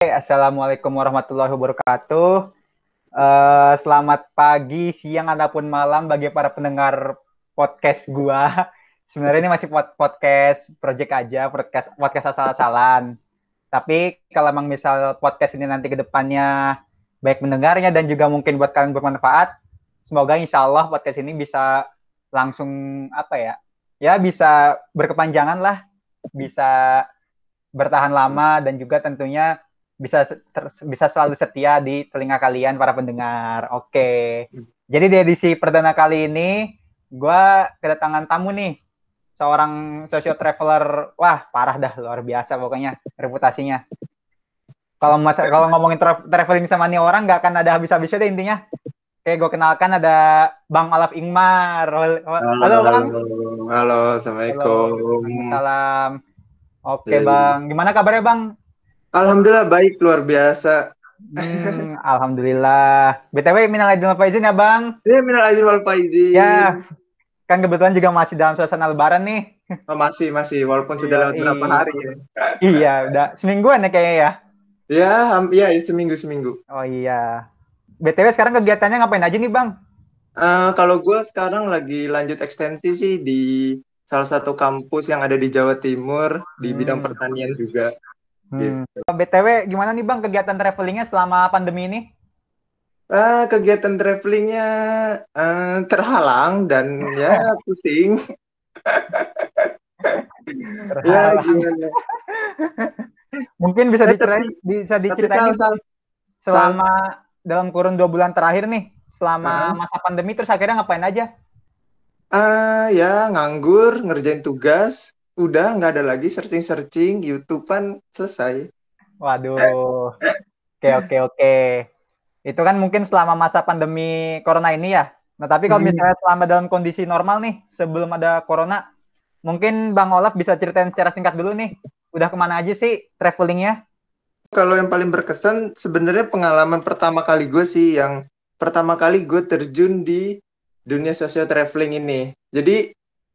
Assalamualaikum warahmatullahi wabarakatuh. Uh, selamat pagi, siang, ataupun malam bagi para pendengar podcast gua. Sebenarnya ini masih podcast project aja, podcast podcast asal-asalan. Tapi kalau emang misal podcast ini nanti ke depannya baik mendengarnya dan juga mungkin buat kalian bermanfaat, semoga insya Allah podcast ini bisa langsung apa ya, ya bisa berkepanjangan lah, bisa bertahan lama dan juga tentunya bisa ter, bisa selalu setia di telinga kalian para pendengar. Oke. Jadi di edisi perdana kali ini gue kedatangan tamu nih seorang social traveler wah parah dah luar biasa pokoknya reputasinya kalau masa kalau ngomongin tra traveling sama nih orang nggak akan ada habis-habisnya deh intinya Oke, gue kenalkan ada Bang Alaf Ingmar. Halo, halo Bang. Halo, Assalamualaikum. Salam. Oke, Bang. Gimana kabarnya, Bang? Alhamdulillah baik luar biasa. Hmm, Alhamdulillah. BTW minal aidin wal faizin ya, Bang? Iya, minal aidin wal faizin. Ya. Kan kebetulan juga masih dalam suasana lebaran nih. Oh, masih, masih walaupun sudah lewat beberapa hari ya. iya, udah semingguan ya kayaknya ya. Ya, iya, ya, seminggu seminggu. Oh iya. BTW sekarang kegiatannya ngapain aja nih, Bang? Uh, kalau gue sekarang lagi lanjut ekstensi sih di salah satu kampus yang ada di Jawa Timur di hmm. bidang pertanian juga. Hmm. Gitu. BTW gimana nih Bang kegiatan travelingnya selama pandemi ini? Uh, kegiatan travelingnya uh, terhalang dan ya pusing. ya gimana? Mungkin bisa diceritain bisa diceritain selama dalam kurun dua bulan terakhir nih selama uh, masa pandemi terus akhirnya ngapain aja? Uh, ya nganggur ngerjain tugas udah nggak ada lagi searching searching YouTubean selesai. Waduh. Oke oke oke. Itu kan mungkin selama masa pandemi corona ini ya. Nah tapi kalau hmm. misalnya selama dalam kondisi normal nih sebelum ada corona mungkin bang Olaf bisa ceritain secara singkat dulu nih. Udah ke mana aja sih travelingnya kalau yang paling berkesan sebenarnya pengalaman pertama kali gue sih yang pertama kali gue terjun di dunia sosial traveling ini. Jadi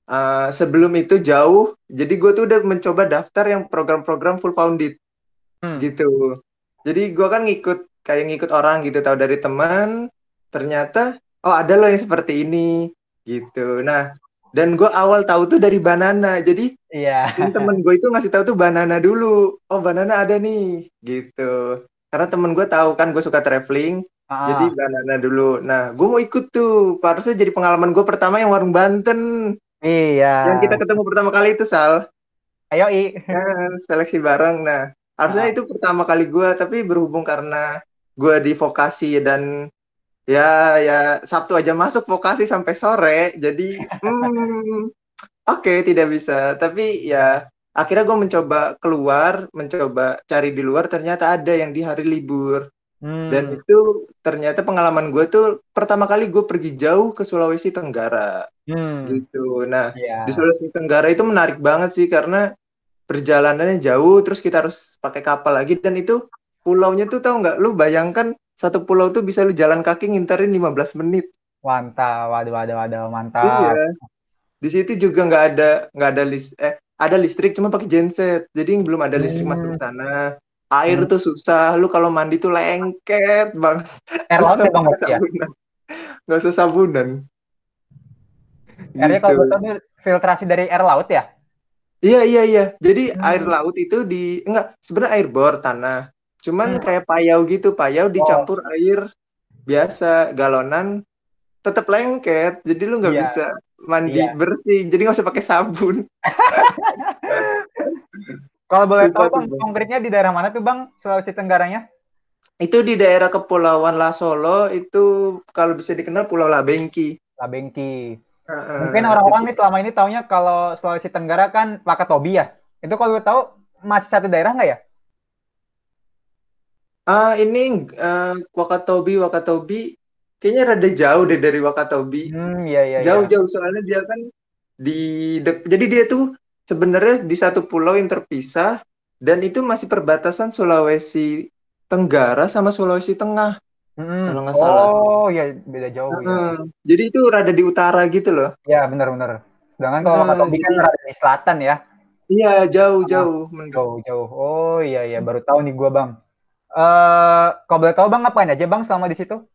uh, sebelum itu jauh. Jadi gue tuh udah mencoba daftar yang program-program full founded. Hmm. gitu. Jadi gue kan ngikut kayak ngikut orang gitu tahu dari teman. Ternyata oh ada loh yang seperti ini. Gitu. Nah dan gue awal tahu tuh dari banana. Jadi iya. temen gue itu ngasih tahu tuh banana dulu. Oh banana ada nih. Gitu. Karena temen gue tahu kan gue suka traveling. Ah. jadi banana dulu. Nah gue mau ikut tuh. Harusnya jadi pengalaman gue pertama yang warung Banten Iya. Yang kita ketemu pertama kali itu Sal. Ayo i. Ya, seleksi bareng. Nah, harusnya ah. itu pertama kali gue, tapi berhubung karena gue di vokasi dan ya ya Sabtu aja masuk vokasi sampai sore, jadi hmm, oke okay, tidak bisa. Tapi ya akhirnya gue mencoba keluar, mencoba cari di luar, ternyata ada yang di hari libur. Hmm. Dan itu ternyata pengalaman gue tuh pertama kali gue pergi jauh ke Sulawesi Tenggara. Hmm. Gitu. Nah, yeah. di Sulawesi Tenggara itu menarik banget sih karena perjalanannya jauh terus kita harus pakai kapal lagi dan itu pulaunya tuh tahu nggak lu bayangkan satu pulau tuh bisa lu jalan kaki nginterin 15 menit. Mantap, waduh waduh waduh mantap. Iya. Di situ juga nggak ada nggak ada list eh ada listrik cuma pakai genset. Jadi belum ada listrik hmm. masuk ke sana air hmm. tuh susah lu kalau mandi tuh lengket bang air laut ya bang ya nggak usah sabunan airnya gitu. kalau betul filtrasi dari air laut ya iya iya iya jadi hmm. air laut itu di enggak sebenarnya air bor tanah cuman hmm. kayak payau gitu payau dicampur oh. air biasa galonan tetap lengket jadi lu nggak yeah. bisa mandi yeah. bersih jadi nggak usah pakai sabun Kalau boleh tahu bang, konkretnya di daerah mana tuh bang Sulawesi Tenggaranya? Itu di daerah Kepulauan La Solo, itu kalau bisa dikenal Pulau Labengki. Labengki. Uh, Mungkin orang-orang nih selama ini taunya kalau Sulawesi Tenggara kan Wakatobi ya. Itu kalau tahu masih satu daerah nggak ya? Ah uh, ini uh, Wakatobi, Wakatobi kayaknya rada jauh deh dari Wakatobi. Hmm, iya, iya, Jauh-jauh soalnya dia kan di jadi dia tuh sebenarnya di satu pulau yang terpisah dan itu masih perbatasan Sulawesi Tenggara sama Sulawesi Tengah. Hmm. Kalau nggak salah. Oh, ya beda jauh hmm. ya. Jadi itu rada di utara gitu loh. Ya, benar-benar. Sedangkan kalau hmm. Wakatobi kan rada di selatan ya. Iya, jauh-jauh. Jauh-jauh. Oh, iya iya, baru tahu nih gua, Bang. Eh, kalau boleh tahu bang ngapain aja bang selama di situ?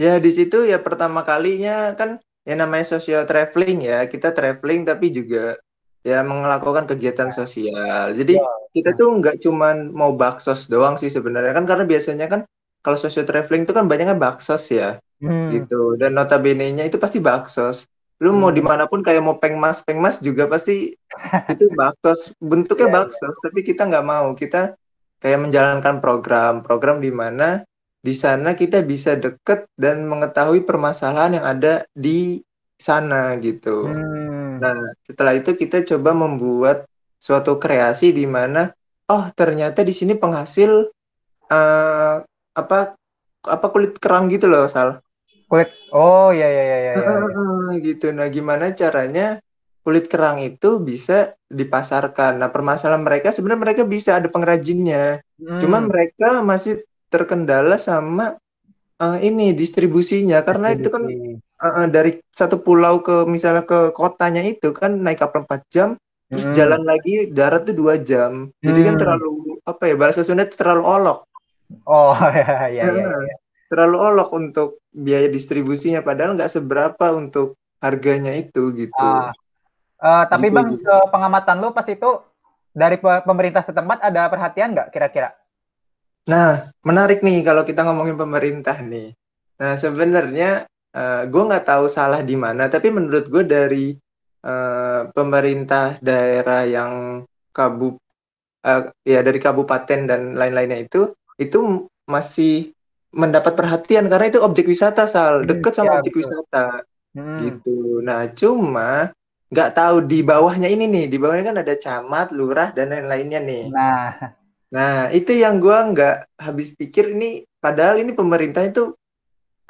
Ya di situ ya pertama kalinya kan ya namanya sosial traveling ya kita traveling tapi juga ya melakukan kegiatan sosial. Jadi Ya. kita tuh nggak cuman mau baksos doang sih sebenarnya kan karena biasanya kan kalau social traveling itu kan banyaknya baksos ya Hmm. gitu dan notabene-nya itu pasti baksos. Lu mau Hmm. di mana pun kayak mau pengmas pengmas juga pasti itu baksos bentuknya Iya, iya. baksos tapi kita nggak mau kita kayak menjalankan program program di mana di sana kita bisa deket dan mengetahui permasalahan yang ada di sana gitu. Hmm. Nah, setelah itu kita coba membuat suatu kreasi di mana oh ternyata di sini penghasil eh, apa apa kulit kerang gitu loh, Sal. Kulit. Oh ya ya ya ya. ya. Gitu. Nah, gimana caranya kulit kerang itu bisa dipasarkan? Nah, permasalahan mereka sebenarnya mereka bisa ada pengrajinnya. Hmm. mereka masih terkendala sama eh, ini distribusinya karena itu kan Eh, dari satu pulau ke misalnya ke kotanya itu kan naik kapal 4 jam, terus Hmm. jalan lagi darat tuh dua jam. Jadi kan Hmm. terlalu apa ya bahasa Sunda itu terlalu olok. Oh ya ya ya. Ya. Terlalu olok untuk biaya distribusinya padahal nggak seberapa untuk harganya itu gitu. Ah. Eh, tapi Gitu, bang, gitu. pengamatan lu pas itu dari pe- pemerintah setempat ada perhatian nggak kira-kira? Nah, menarik nih kalau kita ngomongin pemerintah nih. Nah, sebenarnya eh, gue nggak tahu salah di mana, tapi menurut gue dari eh, pemerintah daerah yang kabup eh, ya dari kabupaten dan lain-lainnya itu itu masih mendapat perhatian karena itu objek wisata sal Hmm, deket sama ya, objek betul. wisata Hmm. gitu. Nah, cuma nggak tahu di bawahnya ini nih, di bawahnya kan ada camat, lurah dan lain-lainnya nih. Nah, Nah, itu yang gua nggak habis pikir ini, padahal ini pemerintah itu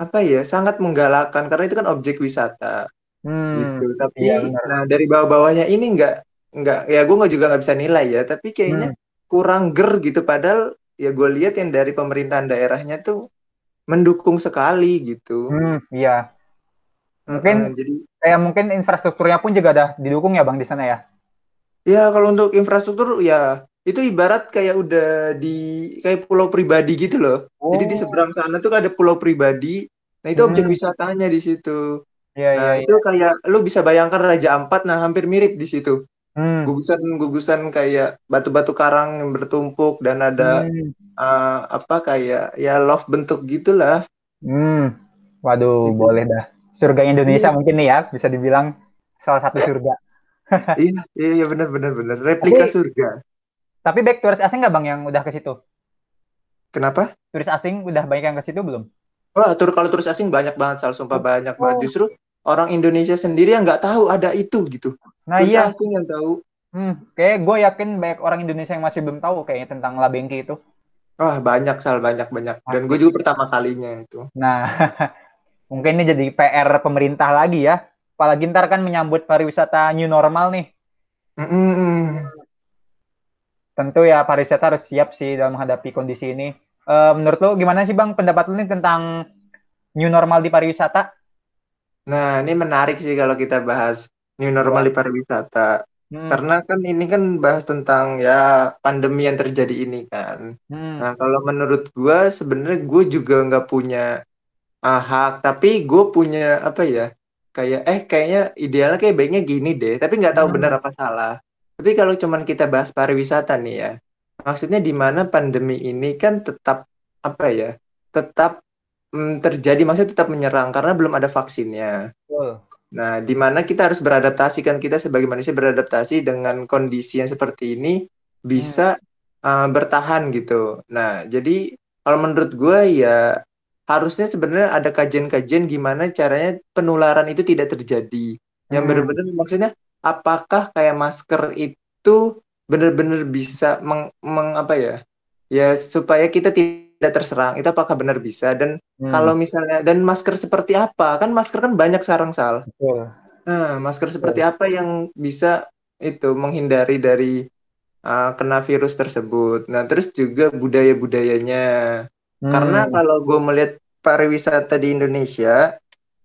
apa ya, sangat menggalakkan karena itu kan objek wisata hmm. gitu. Tapi, Iya benar. nah dari bawah-bawahnya ini nggak nggak ya gue nggak juga nggak bisa nilai ya, tapi kayaknya Hmm. kurang ger gitu. Padahal ya gue lihat yang dari pemerintahan daerahnya tuh mendukung sekali gitu. Hmm, iya. Mungkin Heeh, jadi kayak mungkin infrastrukturnya pun juga ada didukung ya bang di sana ya. ya kalau untuk infrastruktur ya itu ibarat kayak udah di kayak pulau pribadi gitu loh. Jadi di Oh, seberang sana tuh ada pulau pribadi. Nah, itu objek hmm, wisatanya di situ. iya iya Nah, iya. itu kayak lu bisa bayangkan Raja Ampat, nah hampir mirip di situ. Hmm, Gugusan-gugusan kayak batu-batu karang yang bertumpuk dan ada hmm, eh, apa kayak ya love bentuk gitulah. hmm. Waduh, Gitu. boleh dah. Surga Indonesia Iya, mungkin nih ya, bisa dibilang salah satu surga. iya, iya, iya, benar, benar, benar. Replika Tapi surga. Tapi back turis asing nggak bang yang udah ke situ? Kenapa? Turis asing udah banyak yang ke situ belum? Wah, tur kalau turis asing banyak banget, Sal, sumpah banyak banget. Oh, Justru orang Indonesia sendiri yang nggak tahu ada itu gitu. nah Turis iya. asing yang tahu. Hmm, kayak gue yakin banyak orang Indonesia yang masih belum tahu kayaknya tentang Labengki itu. Wah, banyak, Sal, banyak, banyak. Dan gue juga pertama kalinya itu. Nah, mungkin ini jadi PR pemerintah lagi ya. Apalagi ntar kan menyambut pariwisata new normal nih. Mm-mm. Tentu ya pariwisata harus siap sih dalam menghadapi kondisi ini. Eh, menurut lo gimana sih Bang pendapat lo nih tentang new normal di pariwisata? Nah, ini menarik sih kalau kita bahas new normal Ya. di pariwisata. Hmm, Karena kan ini kan bahas tentang ya pandemi yang terjadi ini kan. hmm, Nah, kalau menurut gua sebenarnya gue juga nggak punya ah, hak, tapi gue punya apa ya? Kayak eh kayaknya idealnya kayak baiknya gini deh, tapi nggak tahu hmm, benar apa salah. Tapi kalau cuman kita bahas pariwisata nih ya, maksudnya di mana pandemi ini kan tetap apa ya? Tetap mm, terjadi, maksudnya tetap menyerang karena belum ada vaksinnya. betul. Nah, di mana kita harus beradaptasi kan kita sebagai manusia beradaptasi dengan kondisi yang seperti ini Hmm, bisa uh, bertahan gitu. Nah, jadi kalau menurut gue ya harusnya sebenarnya ada kajian-kajian gimana caranya penularan itu tidak terjadi. Yang hmm, benar-benar maksudnya apakah kayak masker itu benar-benar bisa meng, meng- apa ya? Ya supaya kita tidak terserang. Itu apakah benar bisa? Dan kalau hmm, misalnya dan masker seperti apa? Kan masker kan banyak sekarang, Sal. betul, Nah, masker seperti betul. apa yang bisa itu menghindari dari uh, kena virus tersebut. Nah, terus juga budaya-budayanya. Karena Hmm, kalau gue melihat pariwisata di Indonesia,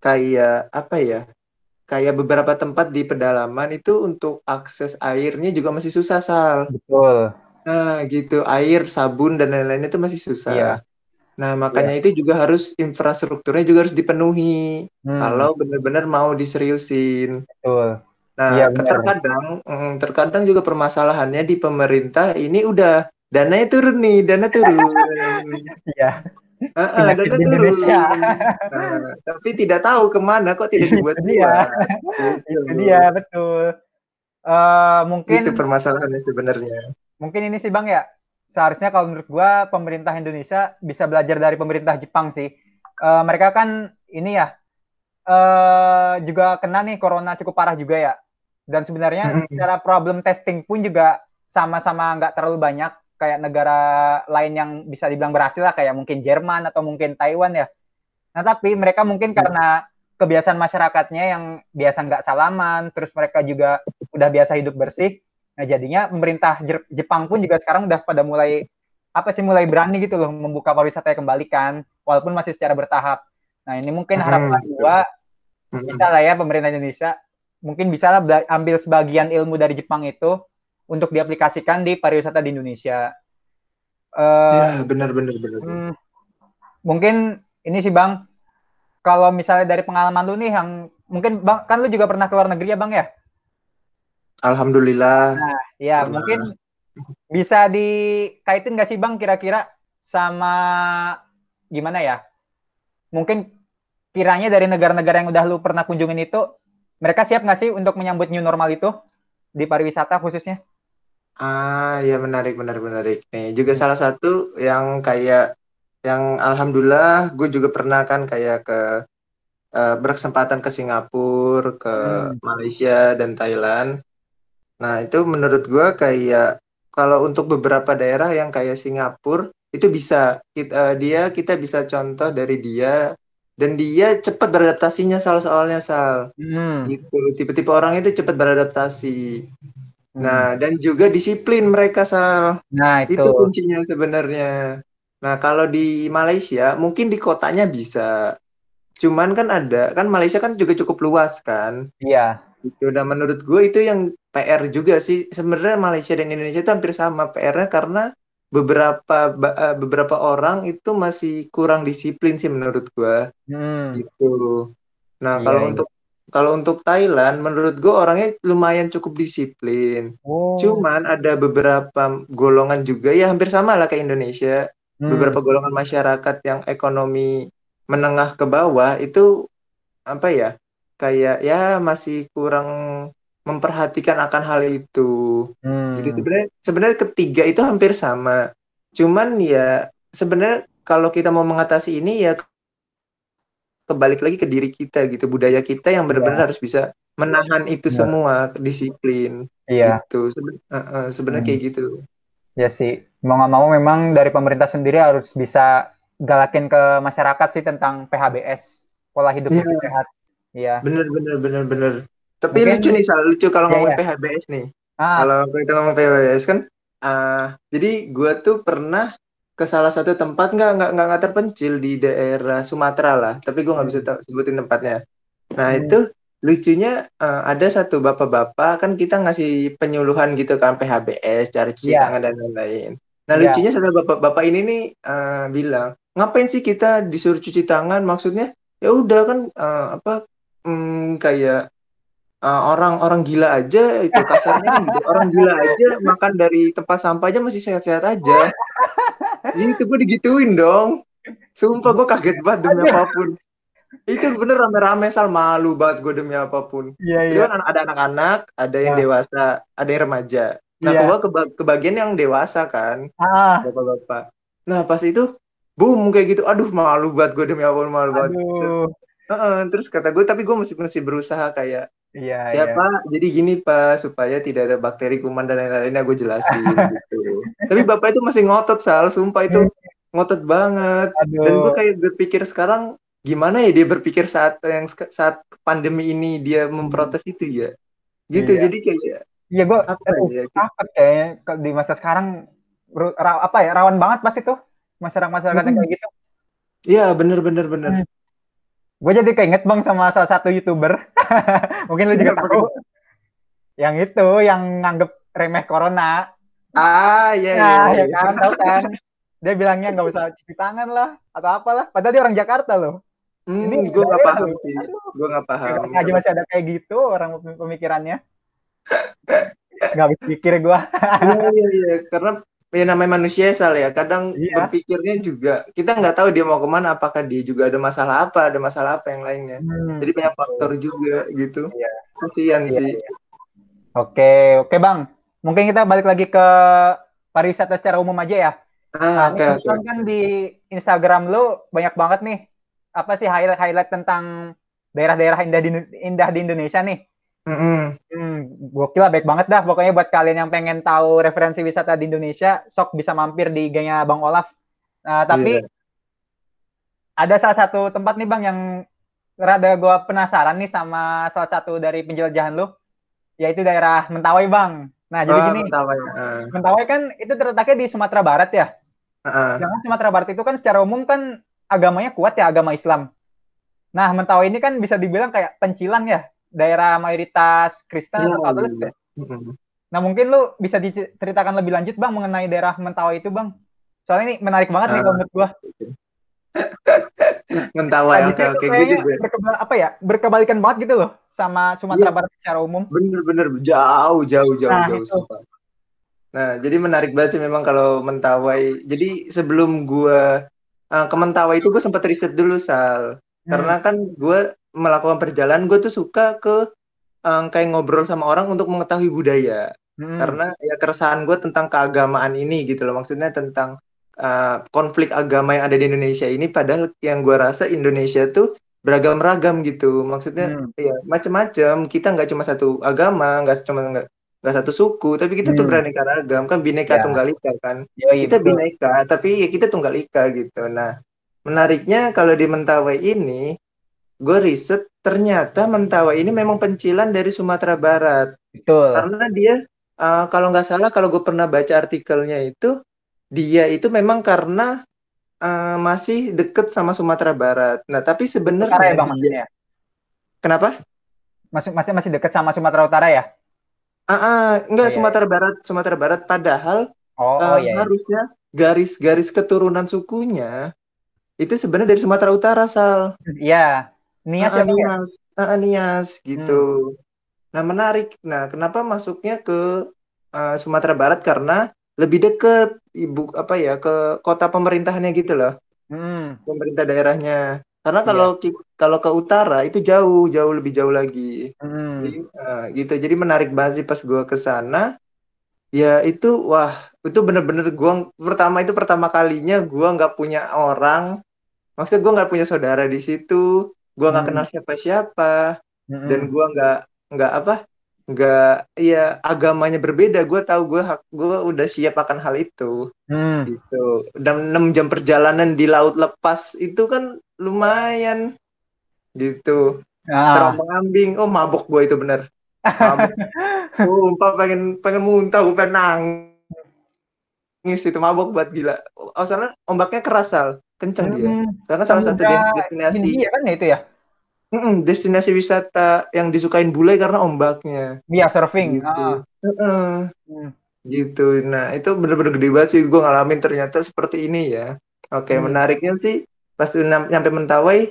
kayak apa ya? Kayak beberapa tempat di pedalaman itu untuk akses airnya juga masih susah, Sal. betul. Nah, gitu. Air, sabun dan lain-lain itu masih susah. Iya. Nah, makanya itu juga harus infrastrukturnya juga harus dipenuhi. Hmm, Kalau benar-benar mau diseriusin. betul. Nah, Iya, benar. terkadang mm, terkadang juga permasalahannya di pemerintah ini udah dananya turun nih, dana turun. Iya. Dana di. Indonesia. Nah, tapi tidak tahu ke mana kok tidak dibuat dia. Itu dia, betul. Eh mungkin Itu permasalahannya sebenarnya. mungkin ini sih Bang ya. Seharusnya kalau menurut gua pemerintah Indonesia bisa belajar dari pemerintah Jepang sih. Eh mereka kan ini ya eh juga kena nih corona cukup parah juga ya. Dan sebenarnya secara problem testing pun juga sama-sama nggak terlalu banyak kayak negara lain yang bisa dibilang berhasil lah kayak mungkin Jerman atau mungkin Taiwan ya. Nah tapi mereka mungkin Ya. karena kebiasaan masyarakatnya yang biasa nggak salaman, terus mereka juga udah biasa hidup bersih. Nah jadinya pemerintah Jepang pun juga sekarang udah pada mulai apa sih mulai berani gitu loh membuka pariwisata kembali kan, walaupun masih secara bertahap. Nah ini mungkin Hmm, harapan gua Mm-mm. bisa lah ya pemerintah Indonesia mungkin bisa lah ambil sebagian ilmu dari Jepang itu untuk diaplikasikan di pariwisata di Indonesia. Eh, Ya, benar benar benar. hmm, mungkin ini sih Bang, kalau misalnya dari pengalaman lu nih yang mungkin Bang kan lu juga pernah ke luar negeri ya Bang ya? Alhamdulillah. Ya, Pernah. mungkin bisa dikaitin nggak sih Bang kira-kira sama gimana ya? Mungkin kiranya dari negara-negara yang udah lu pernah kunjungin itu, mereka siap nggak sih untuk menyambut new normal itu di pariwisata khususnya? Ah, ya menarik, menarik, menarik. Nih, juga salah satu yang kayak yang alhamdulillah gue juga pernah kan kayak ke eh, berkesempatan ke Singapura, ke Hmm. Malaysia dan Thailand. Nah, itu menurut gue kayak kalau untuk beberapa daerah yang kayak Singapura itu bisa kita dia kita bisa contoh dari dia dan dia cepat beradaptasinya salah soalnya Sal. Hmm. Gitu. Tipe-tipe orang itu cepat beradaptasi. Hmm. Nah, dan juga disiplin mereka, Sal. Nah, Itu itu. kuncinya sebenarnya. Nah, kalau di Malaysia, mungkin di kotanya bisa. Cuman kan ada, kan Malaysia kan juga cukup luas kan. Iya. Gitu. Dan menurut gue itu yang PR juga sih. Sebenarnya Malaysia dan Indonesia itu hampir sama PR-nya karena beberapa eh, beberapa orang itu masih kurang disiplin sih menurut gue. Hmm. Gitu. Nah, Iya, kalau iya. untuk kalau untuk Thailand, menurut gue orangnya lumayan cukup disiplin. Oh. Cuman ada beberapa golongan juga ya hampir sama lah kayak Indonesia. Hmm. Beberapa golongan masyarakat yang ekonomi menengah ke bawah itu apa ya? Kayak ya masih kurang memperhatikan akan hal itu. Hmm. Jadi sebenarnya sebenarnya ketiga itu hampir sama. Cuman ya sebenarnya kalau kita mau mengatasi ini ya kebalik lagi ke diri kita gitu, budaya kita yang benar-benar harus bisa menahan itu Benar. semua, disiplin Iya. gitu. Seben- uh, uh, sebenarnya Hmm. kayak gitu. Ya sih, mau nggak mau memang dari pemerintah sendiri harus bisa galakin ke masyarakat sih tentang PHBS, pola hidup bersih sehat. Iya. Bener bener bener bener. Tapi Mungkin- lucu nih, Sal, lucu kalau Iya, ngomong iya. PHBS nih. Ah, Kalau kita ngomong PHBS kan, ah jadi gua tuh pernah ke salah satu tempat nggak nggak nggak terpencil di daerah Sumatera lah, tapi gua nggak bisa Hmm. sebutin tempatnya. Nah Hmm. itu lucunya eh, ada satu bapak-bapak kan kita ngasih penyuluhan gitu kan PHBS, cara cuci Iya. tangan dan lain-lain. Nah Iya. lucunya satu bapak-bapak ini nih eh, bilang ngapain sih kita disuruh cuci tangan? Maksudnya ya udah kan eh, apa hmm, kayak eh, orang-orang gila aja itu kasarnya gitu. orang gila aja makan dari tempat sampah aja masih sehat-sehat aja. Gitu gue digituin dong. Sumpah gue kaget banget demi apa pun. Itu bener rame-rame sal malu banget gue demi apa pun. iya Itu iya. kan ada anak-anak, ada yang Ah. dewasa, ada yang remaja. Nah, Iya. gua keba- kebagian yang dewasa kan, Ah, bapak-bapak. Nah, pas itu boom kayak gitu. Aduh, malu banget gue demi apa pun malu banget. aduh. Heeh, terus kata gue, tapi gue masih masih berusaha kayak Iya ya iya. Pak, jadi gini Pak, supaya tidak ada bakteri kuman dan lain-lainnya gue jelasin gitu. Tapi bapak itu masih ngotot sal, sumpah itu ngotot banget. Dan gue Aduh. kayak berpikir sekarang gimana ya dia berpikir saat yang saat pandemi ini dia memprotes itu ya. Gitu, Iya. jadi kayak Iya gue apa aduh, ya? takut kayaknya di masa sekarang apa ya rawan banget pasti tuh masyarakat-masyarakat yang Hmm. kayak gitu. Iya, bener bener bener. Hmm. Gue jadi keinget bang sama salah satu youtuber, mungkin lu juga Kenapa, tahu. Yang itu, yang nganggep remeh corona, Ah, iya, iya. Nah, iya. ya kan, tahu kan? Dia bilangnya nggak usah cuci tangan lah atau apalah. Padahal dia orang Jakarta loh. Hmm, Ini gue nggak paham sih. Gue nggak paham. Aja masih ada kayak gitu orang pemikirannya. Gak habis pikir gua. Iya, iya, iya. Karena ya namanya manusia Sal ya. Kadang Iya. berpikirnya juga kita nggak tahu dia mau ke mana. Apakah dia juga ada masalah apa, ada masalah apa yang lainnya. Hmm. Jadi banyak faktor juga gitu. Iya. Kasihan Iya, sih. iya. Oke, oke Bang. Mungkin kita balik lagi ke pariwisata secara umum aja ya. Ah, Nah, oke. kebetulan kan di Instagram lu banyak banget nih apa sih highlight-highlight tentang daerah-daerah indah di indah di Indonesia nih. Mm-mm. Hmm, gokil lah, baik banget dah. Pokoknya buat kalian yang pengen tahu referensi wisata di Indonesia, sok bisa mampir di IG-nya Bang Olaf. Nah, tapi Iya. ada salah satu tempat nih Bang yang rada gua penasaran nih sama salah satu dari penjelajahan lu, yaitu daerah Mentawai Bang. Nah, jadi Oh, gini, ya. Ah, Mentawai kan itu terletaknya di Sumatera Barat ya. ah. Sedangkan Sumatera Barat itu kan secara umum kan agamanya kuat ya, agama Islam. Nah, Mentawai ini kan bisa dibilang kayak pencilan ya, daerah mayoritas Kristen atau Katolik iya. ya. Mm-mm. Nah, mungkin lu bisa diceritakan lebih lanjut Bang mengenai daerah Mentawai itu Bang. Soalnya ini menarik banget nih Ah. kalau menurut gua. Mentawai, Nah, oke, oke. Gue kayaknya juga. berkebal- apa ya? Berkebalikan banget gitu loh sama Sumatera Iya. Barat secara umum. Bener-bener jauh, jauh, jauh, Nah, jauh. itu. Nah, jadi menarik banget sih memang kalau Mentawai. Jadi sebelum gua uh, ke Mentawai itu gue sempat riset dulu, Sal. Hmm. Karena kan gue melakukan perjalanan, gue tuh suka ke um, kayak ngobrol sama orang untuk mengetahui budaya. Hmm. Karena ya keresahan gue tentang keagamaan ini gitu loh. Maksudnya tentang uh, konflik agama yang ada di Indonesia ini. Padahal yang gue rasa Indonesia tuh beragam-ragam gitu. Maksudnya Hmm. ya macam-macam. Kita nggak cuma satu agama, nggak cuma nggak nggak satu suku, tapi kita tuh Hmm. beraneka ragam. Kan bineka Ya. tunggal ika kan. Yoi, Kita betul. bineka, tapi ya kita tunggal ika gitu. Nah, menariknya kalau di Mentawai ini, gue riset ternyata Mentawai ini memang pencilan dari Sumatera Barat. Betul. Karena dia uh, kalau nggak salah kalau gue pernah baca artikelnya itu dia itu memang karena uh, masih deket sama Sumatera Barat. Nah tapi Utara ya sebenarnya Bang maksudnya. kenapa? Masih masih masih dekat sama Sumatera Utara ya? Ah, ah, enggak Iya, iya. Sumatera Barat, Sumatera Barat. Padahal Oh, uh, oh iya. iya. harusnya garis-garis keturunan sukunya itu sebenarnya dari Sumatera Utara, Sal. Iya. Nias Ah, ya ya? Nias, Ah, Nias gitu. Nah menarik. Nah kenapa masuknya ke uh, Sumatera Barat karena lebih deket ibu apa ya ke kota pemerintahannya gitu loh. Hmm. pemerintah daerahnya. Karena Iya. kalau ki- kalau ke utara itu jauh, jauh lebih jauh lagi. Hmm. Jadi, eh, gitu. Jadi menarik banget sih pas gua ke sana. Ya itu, wah, itu bener-bener gua pertama itu pertama kalinya gua nggak punya orang. Maksudnya gua nggak punya saudara di situ. Gua nggak Hmm. kenal siapa-siapa. Hmm. Dan gua nggak nggak apa nggak ya agamanya berbeda. Gue tahu gue gue udah siap akan hal itu. Hmm. gitu. Dan 6 jam perjalanan di laut lepas itu kan lumayan. Gitu. Ah. terombang ambing oh mabok gue itu bener. Mabok. Sumpah pengen pengen muntah gue pengen nangis itu. Mabok buat gila. Oh soalnya ombaknya keras sal kenceng dia Hmm. karena salah satu destinasi Hindia kan ya itu ya? Mm-mm, destinasi wisata yang disukain bule karena ombaknya Iya, surfing. gitu Ah. Hmm. gitu nah itu bener-bener gede banget sih gue ngalamin ternyata seperti ini ya oke Hmm. menariknya sih pas nyampe Mentawai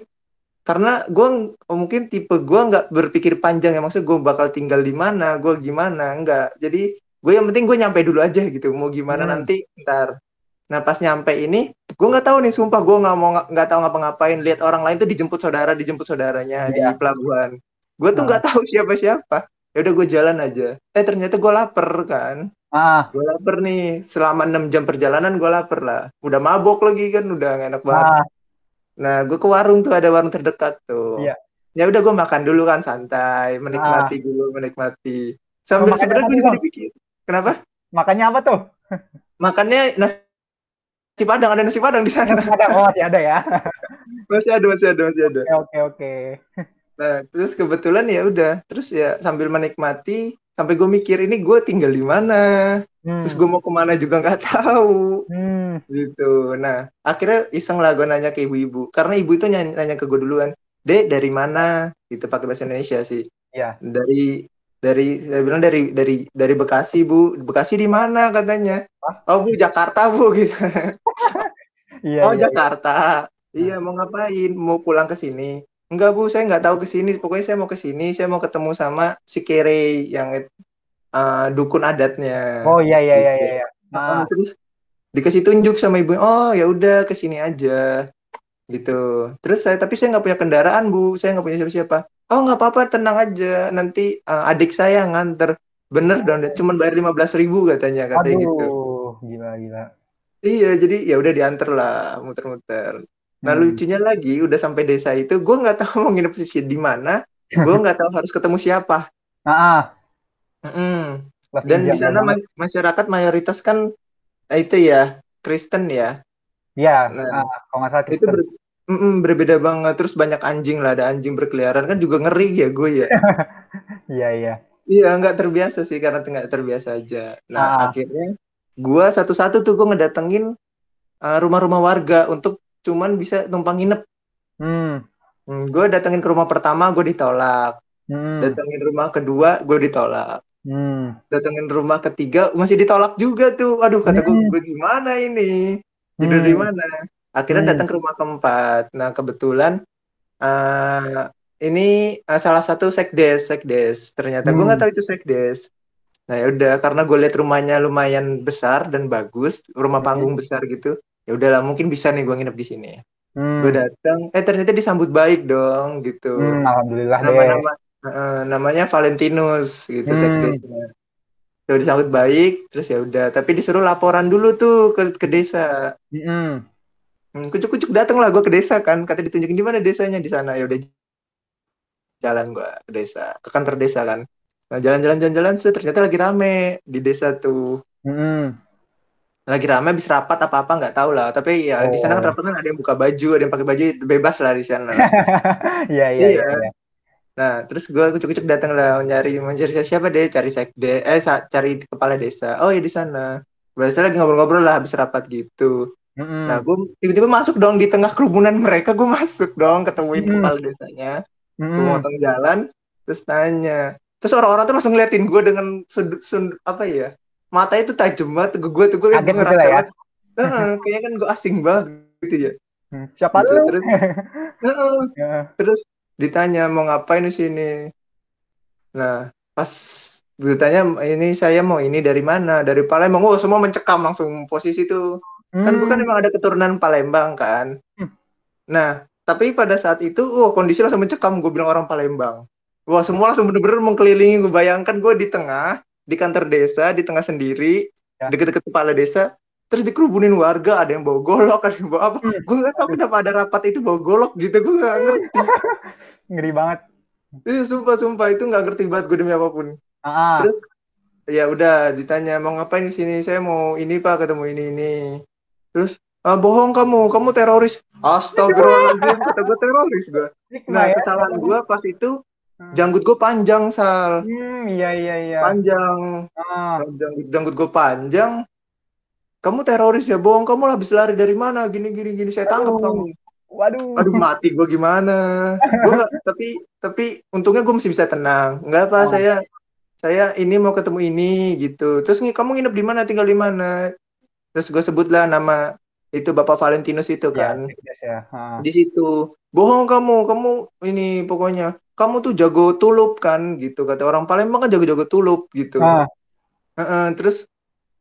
karena gue mungkin tipe gue nggak berpikir panjang ya maksudnya gue bakal tinggal di mana gue gimana nggak jadi gue yang penting gue nyampe dulu aja gitu mau gimana Hmm. nanti ntar nah pas nyampe ini gue nggak tahu nih sumpah gue nggak mau nggak tahu ngapa-ngapain lihat orang lain tuh dijemput saudara dijemput saudaranya di Iya. pelabuhan. Gue tuh Nah. nggak tahu siapa-siapa. Ya udah gue jalan aja. Eh ternyata gue lapar kan? Ah. gue lapar nih. Selama 6 jam perjalanan gue lapar lah. Udah mabok lagi kan? Udah nggak enak banget. Ah. nah gue ke warung tuh ada warung terdekat tuh. Iya. ya udah gue makan dulu kan? Santai menikmati dulu menikmati. Sambil makan sebenarnya gue dipikir. Kenapa? Makannya apa tuh? makannya nasi padang ada nasi padang di sana Nasi Padang. Oh, masih ada ya. masih ada masih ada masih ada Oke, oke. nah terus kebetulan ya udah terus ya sambil menikmati sampai gue mikir ini gue tinggal di mana Hmm. terus gue mau ke mana juga nggak tahu Hmm. gitu nah akhirnya iseng lah gue nanya ke ibu-ibu karena ibu itu nanya, nanya ke gue duluan dek dari mana gitu pakai bahasa Indonesia sih Iya. dari dari saya bilang dari dari dari Bekasi bu Bekasi di mana katanya Hah? oh bu Jakarta bu gitu Iya, oh iya, iya. Jakarta iya mau ngapain mau pulang ke sini enggak bu saya nggak tahu ke sini pokoknya saya mau ke sini saya mau ketemu sama si Kere yang eh, dukun adatnya Oh iya iya iya Gitu. iya. iya. Ah, Ah, terus dikasih tunjuk sama ibu oh ya udah ke sini aja gitu. Terus saya tapi saya nggak punya kendaraan bu. Saya nggak punya siapa-siapa. Oh nggak apa-apa tenang aja. Nanti uh, adik saya nganter. Bener dong cuman bayar lima belas ribu katanya katanya gitu. aduh, gila gila. iya jadi ya udah diantar lah muter-muter. Nah Hmm. lucunya lagi udah sampai desa itu gue nggak tahu mau nginep di di mana. Gue nggak tahu harus ketemu siapa. Ah. Kelas dan di sana ma- masyarakat mayoritas kan itu ya Kristen ya Iya, Nah, ah, kalau nggak salah itu Kristen. ber- mm-mm, berbeda banget terus banyak anjing lah ada anjing berkeliaran kan juga ngeri ya gue ya Iya iya. iya nggak terbiasa sih karena nggak terbiasa aja nah Ah. akhirnya gue satu-satu tuh gue ngedatengin uh, rumah-rumah warga untuk cuman bisa numpang nginep Hmm. hmm, gue datengin ke rumah pertama gue ditolak Hmm. datengin rumah kedua gue ditolak Hmm. datengin rumah ketiga masih ditolak juga tuh aduh kata gue Hmm. gue gimana ini tidur di Hmm. mana akhirnya Hmm. datang ke rumah keempat nah kebetulan eh ini eh, salah satu sekdes sekdes ternyata gue nggak Hmm. tahu itu sekdes nah ya udah karena gue lihat rumahnya lumayan besar dan bagus rumah Hmm. panggung besar gitu ya udahlah mungkin bisa nih gue nginep di sini Hmm. gue datang eh ternyata disambut baik dong gitu Hmm, alhamdulillah deh. nama-nama eh, namanya Valentinus gitu Hmm. sekdesnya Udah disambut baik terus ya udah. Tapi disuruh laporan dulu tuh ke ke desa. Hmm. Hmm, kucuk-kucuk dateng lah gue ke desa kan. Kata ditunjukin di mana desanya? Di sana. Ya udah jalan gue ke desa ke kantor desa kan. Nah jalan-jalan jalan-jalan set, ternyata lagi rame di desa tuh. Hmm. lagi rame habis rapat apa apa nggak tahu lah. Tapi ya di sana kan Oh. rapat kan ada yang buka baju ada yang pakai baju bebas lah di sana. Iya. iya Iya. Nah terus gue kucuk-kucuk datang lah nyari mencari siapa deh cari sekde eh sa- cari kepala desa oh ya di sana biasa lagi ngobrol-ngobrol lah habis rapat gitu Hmm. Nah, gue tiba-tiba masuk dong di tengah kerumunan mereka, gue masuk dong ketemuin Hmm. kepala desanya, gue Hmm. motong jalan, terus tanya, terus orang-orang tuh langsung ngeliatin gue dengan sudut, sudut apa ya, mata itu tajam banget, gue gue tuh gue gitu lah ya. Heeh, kayaknya kan gue asing banget gitu ya. Siapa Gitu, lu? terus, Ya. terus ditanya mau ngapain di sini. Nah, pas ditanya ini saya mau ini dari mana? Dari Palembang. Oh, semua mencekam langsung posisi tuh. Kan bukan Hmm. emang ada keturunan Palembang kan. Hmm. Nah, tapi pada saat itu, oh kondisi langsung mencekam. Gue bilang orang Palembang. Wah, semua langsung bener-bener mengkelilingi. Gue bayangkan gue di tengah, di kantor desa, di tengah sendiri, Ya. deket-deket kepala desa. Terus dikerubunin warga, ada yang bawa golok, ada yang bawa apa. Hmm. Gue gak tahu kenapa ada rapat itu bawa golok gitu. Gue gak ngerti. Ngeri banget. Iya, sumpah-sumpah itu gak ngerti banget gue demi apa pun. Ah. Terus ya udah ditanya mau ngapain di sini saya mau ini pak ketemu ini ini terus ah, bohong kamu kamu teroris astagfirullahaladzim kata gue teroris gue nah ya. kesalahan gue pas itu Hmm. janggut gue panjang sal Hmm, iya iya iya. panjang Ah. janggut janggut gue panjang kamu teroris ya bohong. Kamu habis lari dari mana? Gini gini gini. Saya tangkap kamu. Waduh. aduh mati gue gimana? Gue nggak tapi tapi untungnya gue masih bisa tenang. Nggak apa Oh. saya saya ini mau ketemu ini gitu. Terus nih kamu nginep di mana? Tinggal di mana? Terus gue sebutlah nama itu bapak Valentinus itu Ya, kan. Yes, ya. Ah. di situ. Bohong kamu. Kamu ini pokoknya kamu tuh jago tulup kan gitu. Kata orang Palembang kan jago-jago tulup gitu. Ah. Heeh, terus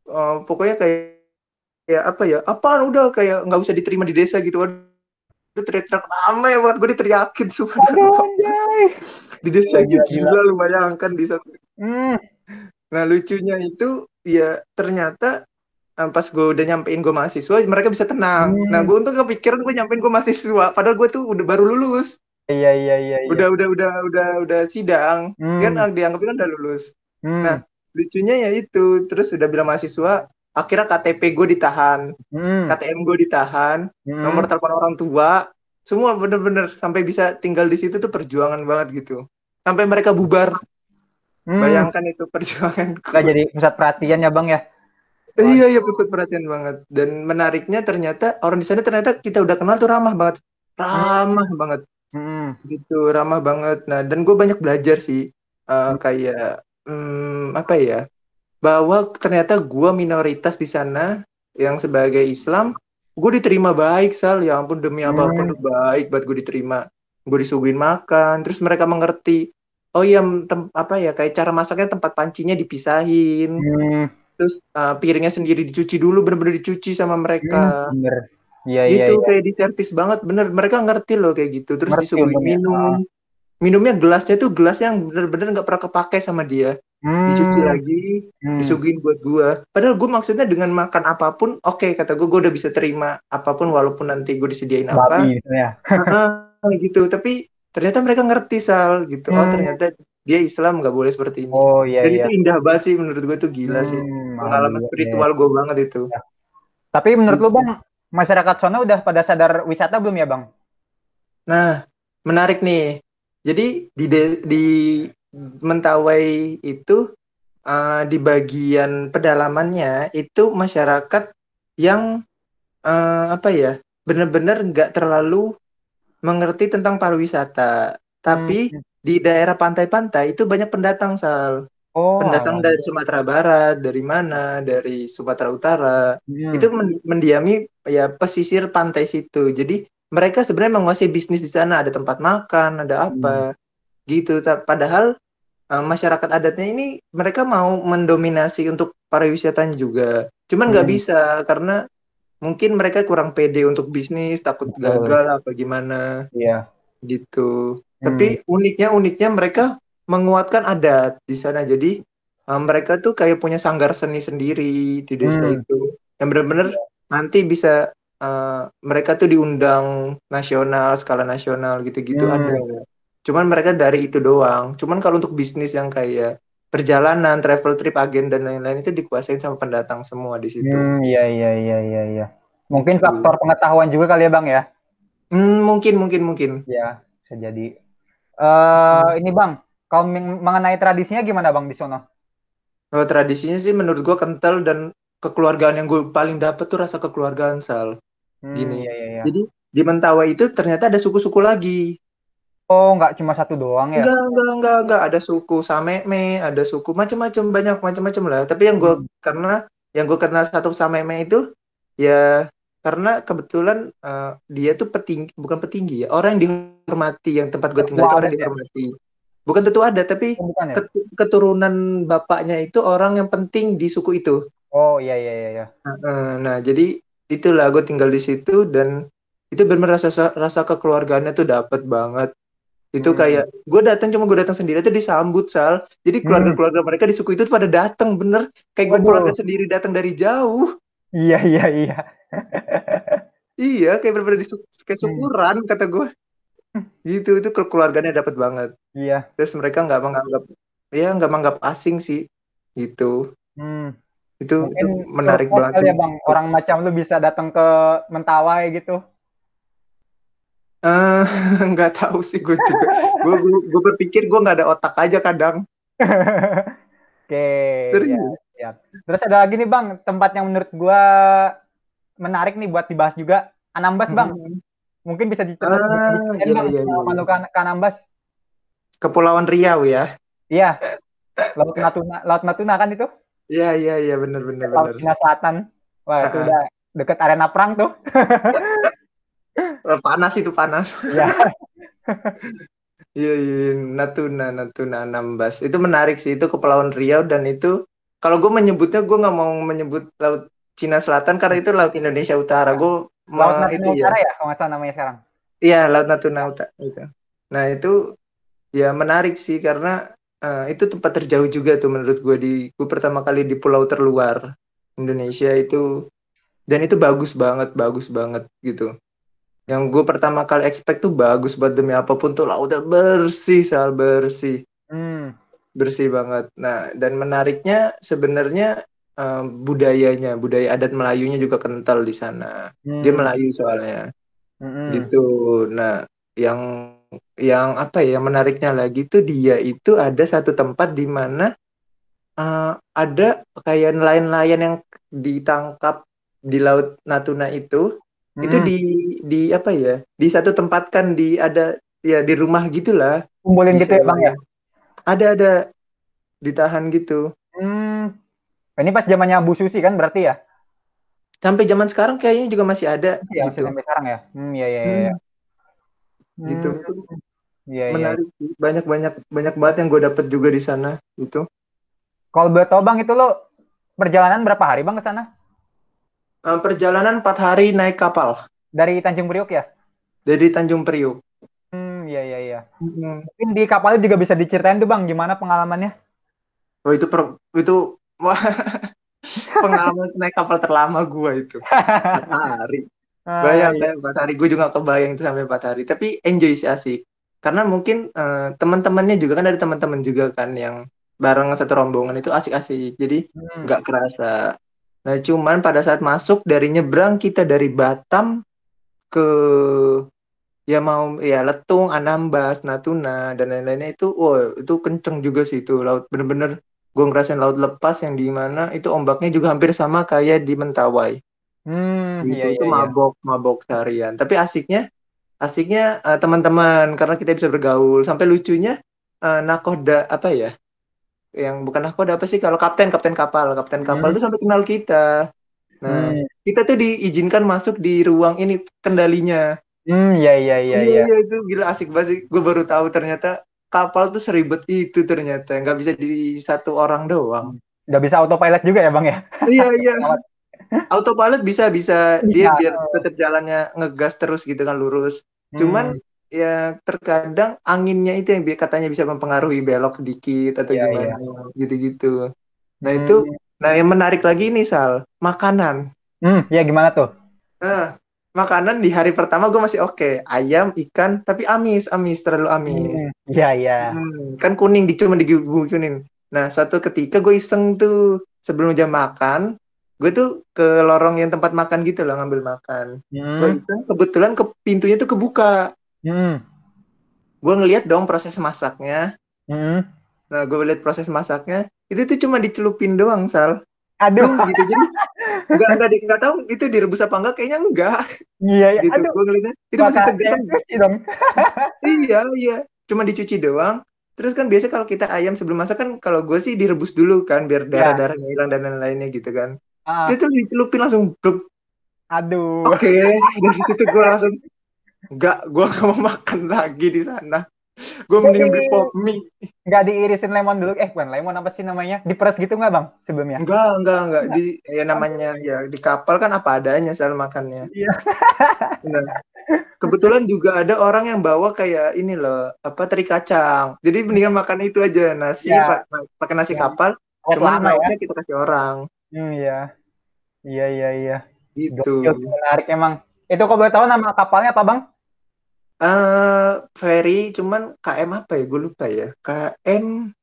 eh, pokoknya kayak ya apa ya apaan udah kayak nggak usah diterima di desa gitu Waduh, teriak-teriak ramai banget gue diteriakin sumpah Aduh, anjay. di desa Gila, itu gila, gila lu bayangkan di satu Hmm. nah lucunya itu ya ternyata eh, pas gue udah nyampein gue mahasiswa mereka bisa tenang Hmm. nah gue untung kepikiran gue nyampein gue mahasiswa padahal gue tuh udah baru lulus Iya iya iya. iya. udah udah udah udah udah sidang Hmm. kan ah, dianggapnya kan udah lulus Hmm. nah lucunya ya itu terus udah bilang mahasiswa akhirnya KTP gue ditahan. Hmm. KTM gue ditahan. Hmm. nomor telepon orang tua. Semua bener-bener sampai bisa tinggal di situ tuh perjuangan banget gitu. Sampai mereka bubar. Hmm. bayangkan itu perjuangan Nggak jadi pusat perhatian ya bang ya. iya iya pusat perhatian banget. Dan menariknya ternyata orang di sana ternyata kita udah kenal tuh ramah banget. Ramah banget. Hmm. gitu ramah banget. Nah dan gue banyak belajar sih Eh, kayak hmm, apa ya bahwa ternyata gue minoritas di sana yang sebagai Islam gue diterima baik sal. Ya ampun demi apa pun Hmm. baik buat gue diterima. Gue disuguhin makan terus mereka mengerti oh iya apa ya kayak cara masaknya tempat pancinya dipisahin. Hmm. terus uh, piringnya sendiri dicuci dulu bener-bener dicuci sama mereka. Hmm, bener. Iya, iya, gitu iya. kayak diservis banget. Bener mereka ngerti loh kayak gitu. Terus Ngerti disuguhin minum. Minumnya gelasnya tuh gelas yang bener-bener nggak pernah kepake sama dia Hmm. dicuci lagi Hmm. disuguhin buat gua padahal gua maksudnya dengan makan apa pun oke kata gua gua udah bisa terima apa pun walaupun nanti gua disediain apa Babi misalnya. Heeh, gitu tapi ternyata mereka ngerti sal gitu oh Hmm. ternyata dia Islam nggak boleh seperti ini Oh iya dan iya. itu indah banget sih menurut gua tuh gila sih Hmm, pengalaman alhamdulillah, spiritual gua banget itu iya. Tapi menurut lu bang, masyarakat sana udah pada sadar wisata belum ya bang? Nah, menarik nih. Jadi di de- di Mentawai itu eh, di bagian pedalamannya itu masyarakat yang eh, apa ya benar-benar nggak terlalu mengerti tentang pariwisata. Tapi Hmm. di daerah pantai-pantai itu banyak pendatang sal. Oh, Pendatang dari Sumatera Barat, dari mana, dari Sumatera Utara Hmm. itu men- mendiami ya pesisir pantai situ. Jadi mereka sebenarnya menguasai bisnis di sana, ada tempat makan, ada apa gitu. Ta- Padahal eh, masyarakat adatnya ini mereka mau mendominasi untuk pariwisatanya juga. Cuman nggak Hmm. bisa karena mungkin mereka kurang pede untuk bisnis, takut gagal apa gimana Iya. gitu. Hmm. Tapi uniknya uniknya mereka menguatkan adat di sana. Jadi uh, mereka tuh kayak punya sanggar seni sendiri di desa Hmm. itu. Yang bener-bener nanti bisa uh, mereka tuh diundang nasional, skala nasional gitu-gitu Hmm. ada. Cuman mereka dari itu doang. Cuman kalau untuk bisnis yang kayak perjalanan, travel trip, agen dan lain-lain itu dikuasain sama pendatang semua di situ. Hmm, iya iya iya iya iya. Mungkin faktor pengetahuan juga kali ya bang ya? Hmm, mungkin mungkin mungkin. Ya, bisa jadi. Eh ini bang, kalau meng- mengenai tradisinya gimana bang di sono? Kalau tradisinya sih menurut gua kental dan kekeluargaan yang gue paling dapet tuh rasa kekeluargaan Sal. Hmm, Gini. iya iya iya. Jadi di Mentawai itu ternyata ada suku-suku lagi. Oh, nggak cuma satu doang ya? Enggak, enggak, enggak, enggak. Ada suku Sameme, ada suku macam-macam, banyak macam-macam lah. Tapi yang gue Hmm. karena yang gue kenal satu Sameme itu ya karena kebetulan eh, dia tuh petinggi, bukan petinggi ya, orang yang dihormati, yang tempat gue tinggal itu orang yang ya? dihormati. Bukan tentu ada, tapi Oh, bukan ya? ket- keturunan bapaknya itu orang yang penting di suku itu. Oh iya iya iya. Nah, nah, jadi itulah gue tinggal di situ dan itu benar rasa rasa kekeluargaannya tuh dapet banget. Itu Hmm. kayak gue datang cuma gue datang sendiri tuh disambut sal. Jadi Hmm. keluarga-keluarga mereka di suku itu pada datang bener. Kayak gue keluarga sendiri datang dari jauh. Iya iya iya. Iya, kayak bener-bener di kayak Hmm. syukuran kata gue. Gitu itu keluarganya dapet banget. Iya. Terus mereka nggak menganggap, ya nggak menganggap asing sih. Gitu. Hmm. Itu, itu Mungkin menarik surprise banget. ya bang, orang macam lu bisa datang ke Mentawai gitu. Eh, nggak tahu sih gue juga. Gue gue berpikir gue nggak ada otak aja kadang. Oke, Serius. ya, siap. Terus ada lagi nih bang, tempat yang menurut gua menarik nih buat dibahas juga. Anambas bang, Hmm. mungkin bisa Ah, diceritain iya, bang iya, iya. sama lu ke, ke Anambas. Kepulauan Riau ya. Iya, Laut Natuna, Laut Natuna kan itu, Iya iya iya benar benar Laut. Cina Selatan. Wah itu Ah, ah. udah deket arena perang tuh. Eh, Panas itu panas. Iya. Iya iya Natuna Natuna Anambas itu menarik sih itu Kepulauan Riau dan itu kalau gue menyebutnya gue nggak mau menyebut Laut Cina Selatan karena itu Laut Indonesia Utara. Gue Laut mau Natuna itu ya. Utara ya, kalau nggak salah namanya sekarang. Iya Laut Natuna Utara. Itu. Nah itu ya menarik sih karena eh, itu tempat terjauh juga tuh menurut gue di gue pertama kali di pulau terluar Indonesia itu dan itu bagus banget bagus banget gitu. Yang gue pertama kali expect tuh bagus banget demi apa pun tuh lautnya bersih sal bersih Hmm. bersih banget. Nah dan menariknya sebenarnya eh, budayanya budaya adat Melayunya juga kental di sana. Dia Hmm. Melayu soalnya Hmm. gitu. Nah, yang yang apa ya, yang menariknya lagi tuh dia itu ada satu tempat di mana eh, ada kayak nelayan-nelayan yang ditangkap di Laut Natuna itu, itu Hmm. di di apa ya, di satu tempat kan di ada ya di rumah gitulah. kumpulin gitu ya bang ya. Ada ada ditahan gitu. Hmm. Ini pas zamannya Bu Susi kan berarti ya? Sampai zaman sekarang kayaknya juga masih ada Ya, gitu. masih sampai sekarang ya. Hmm, iya iya iya. Hmm, gitu. Hmm, iya. Menarik sih. Banyak banyak banyak banget yang gue dapet juga di sana gitu. Kalau boleh tahu Bang itu lo perjalanan berapa hari Bang ke sana? Eh, perjalanan empat hari naik kapal Dari Tanjung Priok ya? dari Tanjung Priok. Hmm, iya iya iya. Hmm. Mungkin di kapalnya juga bisa diceritain tuh Bang gimana pengalamannya? Oh itu per, itu wah pengalaman naik kapal terlama gue itu hari. Ah, Bayang iya. empat hari. Gue juga kebayang itu sampai empat hari. Tapi enjoy sih asik. Karena mungkin eh, teman-temannya juga kan ada teman-teman juga kan yang bareng satu rombongan itu asik-asik. Jadi Hmm. nggak kerasa. Nah, cuman pada saat masuk dari nyebrang kita dari Batam ke ya mau ya Letung, Anambas, Natuna dan lain-lainnya itu, wow itu kenceng juga sih itu laut bener-bener gue ngerasain laut lepas yang di mana itu ombaknya juga hampir sama kayak di Mentawai. Hmm, Gitu, iya itu iya iya. mabok mabok seharian. Tapi asiknya asiknya eh, teman-teman karena kita bisa bergaul. Sampai lucunya eh, nakoda apa ya? Yang bukan nakoda apa sih? Kalau kapten kapten kapal kapten kapal Hmm. itu sampai kenal kita. Nah Hmm. kita tuh diizinkan masuk di ruang ini kendalinya. Hmm, iya iya iya iya. Iya itu gila asik banget sih. Gue baru tahu ternyata kapal tuh seribet itu ternyata nggak bisa di satu orang doang. Nggak bisa autopilot juga ya Bang ya? Iya iya. Autopilot bisa bisa dia Bisa. biar tetap jalannya ngegas terus gitu kan lurus. Cuman Hmm, ya terkadang anginnya itu yang katanya bisa mempengaruhi belok sedikit atau Iya, gimana gitu-gitu. Nah hmm. itu, nah yang menarik lagi ini Sal, makanan. Hmm, ya gimana tuh? Nah, makanan di hari pertama gue masih oke, ayam, ikan, tapi amis, amis terlalu amis. Hmm, Iya iya. Hmm, kan kuning di cuma kuning. Nah suatu ketika gue iseng tuh sebelum jam makan, gue tuh ke lorong yang tempat makan gitu loh ngambil makan. Gue Hmm, iseng kebetulan ke pintunya tuh kebuka. Hmm, Gue ngeliat dong proses masaknya. hmm. Nah, gue lihat proses masaknya, itu tuh cuma dicelupin doang, Sal. Aduh, Duh, gitu jadi nggak nggak di nggak tahu itu direbus apa enggak kayaknya enggak iya iya. gitu Aduh, gue ngeliatnya itu masih segar dong. iya iya cuma dicuci doang terus kan biasa kalau kita ayam sebelum masak kan kalau gue sih direbus dulu kan biar darah darahnya hilang dan lain-lainnya gitu kan Ah, itu tuh dicelupin langsung aduh. oke dari situ gue langsung enggak gue gak mau makan lagi di sana gue mending beli pop mie Nggak diirisin lemon dulu. Eh, bukan lemon apa sih namanya? Diperes gitu nggak Bang sebelumnya? enggak enggak enggak di ya namanya ya di kapal kan apa adanya soal makannya Iya. Nah, kebetulan juga ada orang yang bawa kayak ini loh apa teri kacang jadi mendingan makan itu aja nasi Ya. pa- pakai nasi Ya. kapal Awet cuman lama ya. kita kasih orang Hmm, iya. Iya iya iya. gitu Gokil, menarik emang. Itu kok boleh tahu nama kapalnya apa Bang? Eh ferry cuman KM apa ya gue lupa ya KM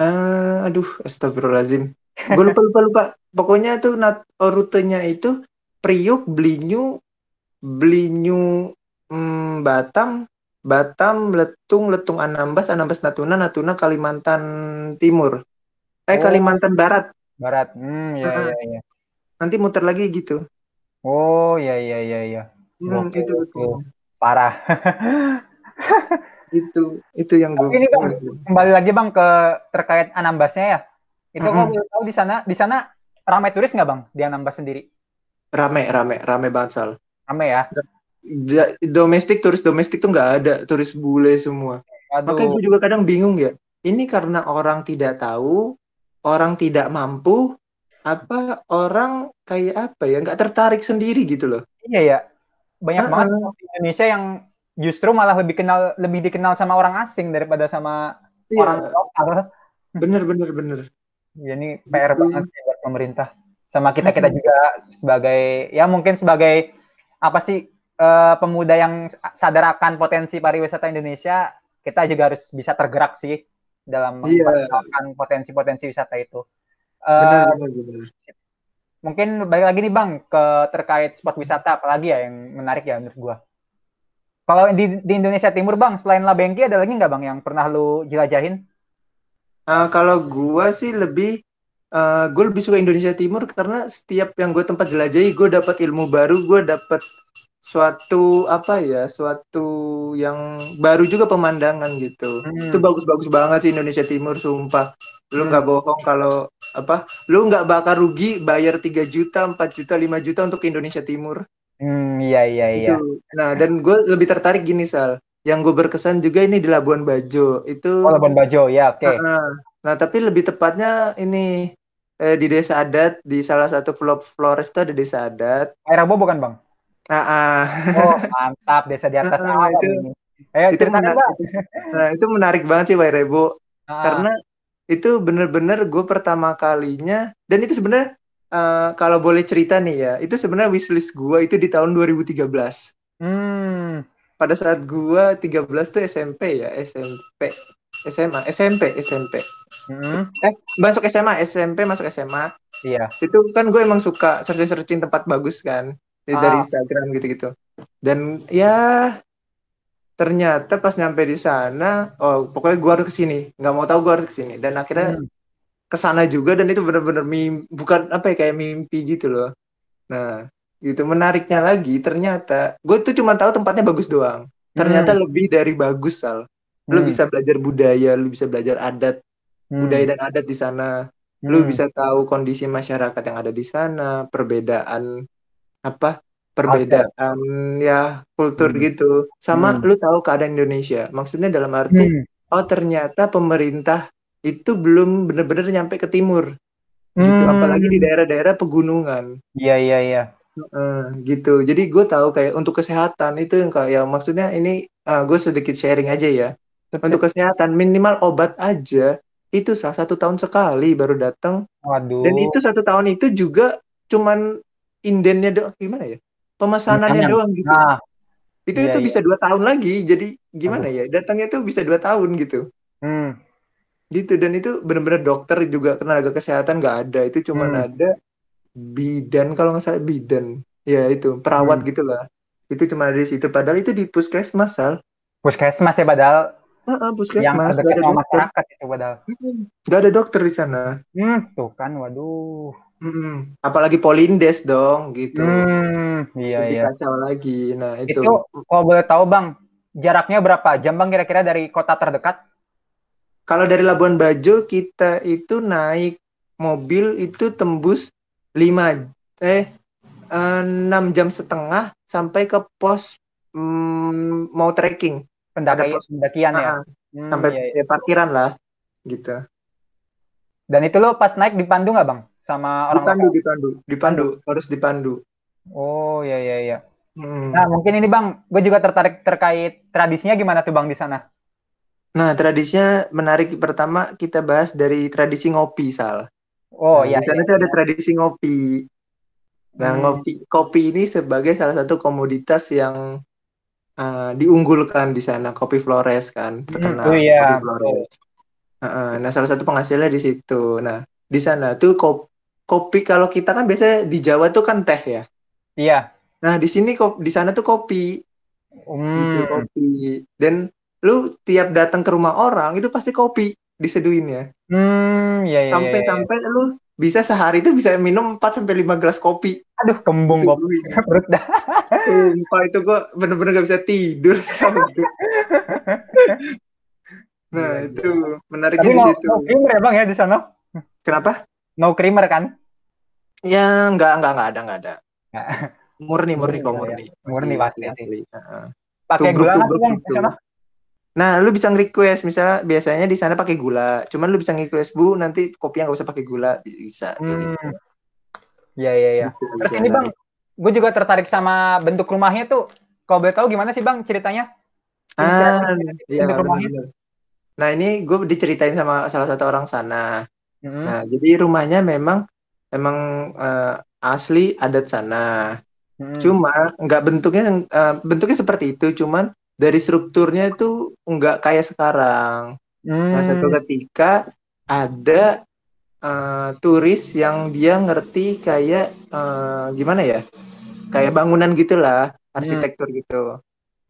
eh aduh astagfirullahaladzim gue lupa lupa lupa pokoknya tuh nat rutenya itu Priuk Blinyu Blinyu hmm, Batam Batam Letung Letung Anambas Anambas Natuna Natuna Kalimantan Timur eh Oh. Kalimantan Barat Barat. Hmm, iya Heeh. iya iya. nanti muter lagi gitu Oh, iya iya iya iya. Hmm, Gokil, itu gokil. Parah. itu itu yang gue Ini, Bang. Kembali lagi Bang ke terkait Anambasnya ya. Itu kok Mm-mm. boleh tahu di sana di sana ramai turis nggak Bang di Anambas sendiri? rame rame rame banget Sal Ramai ya. Domestik turis domestik tuh nggak ada turis bule semua makanya Aduh. gue juga kadang bingung ya ini karena orang tidak tahu orang tidak mampu apa orang kayak apa ya nggak tertarik sendiri gitu loh Iya ya. Banyak Heeh. banget orang di Indonesia yang justru malah lebih kenal lebih dikenal sama orang asing daripada sama orang Iya, lokal. bener bener bener Ya, ini PR Gitu. banget sih buat pemerintah. Sama kita kita juga sebagai ya mungkin sebagai apa sih eh, pemuda yang sadar akan potensi pariwisata Indonesia, kita juga harus bisa tergerak sih dalam Iya. mengembangkan potensi-potensi wisata itu. Eh, bener bener bener mungkin balik lagi nih Bang ke terkait spot wisata apalagi ya yang menarik ya menurut gua. Kalau di, di Indonesia Timur Bang, selain Labengki ada lagi nggak Bang yang pernah lu jelajahin? Ah, kalau gua sih lebih eh gue lebih suka Indonesia Timur karena setiap yang gue tempat jelajahi gue dapat ilmu baru gue dapat suatu apa ya suatu yang baru juga pemandangan gitu Hmm. itu bagus-bagus banget sih Indonesia Timur sumpah lu Hmm. nggak bohong kalau apa lu nggak bakal rugi bayar 3 juta 4 juta 5 juta untuk Indonesia Timur Hmm, iya iya iya. Itu. nah dan gue lebih tertarik gini Sal yang gue berkesan juga ini di Labuan Bajo itu Oh, Labuan Bajo, ya oke. Nah, nah, tapi lebih tepatnya ini eh, di desa adat di salah satu Flo- Flores itu ada desa adat Air Rabo bukan bang? nah ah. Oh mantap, desa di atas Ah, awan itu- ini. Ayo itu menarik, nah itu menarik banget sih Wairebo Ah, karena itu bener-bener gue pertama kalinya dan itu sebenarnya eh, kalau boleh cerita nih ya itu sebenarnya wishlist gue itu di tahun 2013 hmm, pada saat gue 13 tuh SMP ya SMP SMA SMP SMP hmm, eh masuk SMA SMP masuk SMA iya. itu kan gue emang suka searching searching tempat bagus kan dari Ah. dari Instagram gitu-gitu. Dan ya ternyata pas nyampe di sana oh pokoknya gue harus ke sini nggak mau tahu gue harus ke sini dan akhirnya Hmm, ke sana juga dan itu bener-bener mimpi bukan apa ya kayak mimpi gitu loh. Nah gitu. Menariknya lagi ternyata gue tuh cuma tahu tempatnya bagus doang. Ternyata lebih dari bagus sal. Lu hmm, bisa belajar budaya lu bisa belajar adat hmm, budaya dan adat di sana. Lu hmm, bisa tahu kondisi masyarakat yang ada di sana, perbedaan apa? Perbedaan ya kultur Hmm. gitu. Sama Hmm. lu tahu keadaan Indonesia. Maksudnya dalam arti hmm, oh ternyata pemerintah itu belum benar-benar nyampe ke timur gitu, hmm. apalagi di daerah-daerah pegunungan. Iya iya iya. Gitu. Jadi gue tahu kayak untuk kesehatan itu yang kayak maksudnya ini eh, gue sedikit sharing aja ya. Untuk kesehatan minimal obat aja itu salah satu tahun sekali baru datang Waduh. Dan itu satu tahun itu juga cuman indennya doang gimana ya? Pemesanannya Pemesanan. doang gitu. Nah, itu iya, itu iya. bisa dua tahun lagi. Jadi gimana ya? Datangnya tuh bisa dua tahun gitu. hmm, Gitu dan itu bener-bener dokter juga tenaga kesehatan nggak ada. Itu cuman Hmm. ada bidan kalau nggak salah bidan. Ya itu perawat Hmm. gitulah. Itu cuma ada di situ. Padahal itu di puskesmas sal. puskesmas ya padahal Heeh, yang puskesmas. terdekat Nggak ada sama masyarakat itu padahal. Nggak ada dokter di sana. Hmm, tuh kan, waduh. Mm-mm. Apalagi polindes dong gitu. Hmm, iya Lebih iya. kacau lagi. Nah itu. Itu kalau boleh tahu bang, jaraknya berapa jam bang kira-kira dari kota terdekat? Kalau dari Labuan Bajo kita itu naik mobil itu tembus 5 eh eh, 6 jam setengah sampai ke pos mm, mau trekking Pendaki, pos- pendakian ya. Ah, Hmm, sampai iya, iya. ya, parkiran lah gitu. Dan itu lo pas naik dipandu nggak bang sama orang Dipandu, lokal? dipandu, dipandu, harus dipandu. Oh iya iya iya. Hmm. Nah mungkin ini bang, gue juga tertarik terkait tradisinya gimana tuh bang di sana? Nah, tradisinya menarik pertama kita bahas dari tradisi ngopi, Sal. Oh Nah, iya. di sana iya. tuh ada tradisi ngopi. Nah, Hmm. ngopi kopi ini sebagai salah satu komoditas yang uh, diunggulkan di sana, kopi Flores kan, terkenal oh iya, kopi Flores. Uh-uh, nah, salah satu penghasilnya di situ. Nah, di sana tuh kop- kopi kalau kita kan biasanya di Jawa tuh kan teh ya. Iya. Nah, di sini kok di sana tuh kopi, gitu Hmm. kopi. Dan lu tiap datang ke rumah orang itu pasti kopi diseduinnya. Hmm, iya iya. iya, iya. Sampai-sampai lu bisa sehari itu bisa minum 4 sampai 5 gelas kopi. Aduh kembung. Disuguhin. Perut dah. Sumpah itu gua bener-bener gak bisa tidur. nah, Iya, itu menarik Tapi di situ. creamer ya bang ya di sana? Kenapa? No creamer kan? Ya, enggak, enggak, enggak ada, enggak ada. Nggak. Murni, murni kok, lah ya. murni. Murni Asli, pasti. Heeh. Pakai gula sana? Nah, lu bisa nge-request, misalnya biasanya di sana pakai gula. Cuman lu bisa nge-request, Bu, nanti kopi yang gak usah pakai gula. Bisa. Hmm. gitu. Iya iya iya. Gitu, Terus ini bang, gue juga tertarik sama bentuk rumahnya tuh. Kalau boleh tahu gimana sih bang ceritanya? Ah, iya, rumahnya? Nah, ini gue diceritain sama salah satu orang sana. Hmm. Nah, jadi rumahnya memang memang eh, asli adat sana. Hmm. Cuma nggak bentuknya eh, bentuknya seperti itu, cuman dari strukturnya itu nggak kayak sekarang. Nah, suatu Hmm. ketika ada eh, turis yang dia ngerti kayak eh, gimana ya? Kayak bangunan gitulah, arsitektur gitu.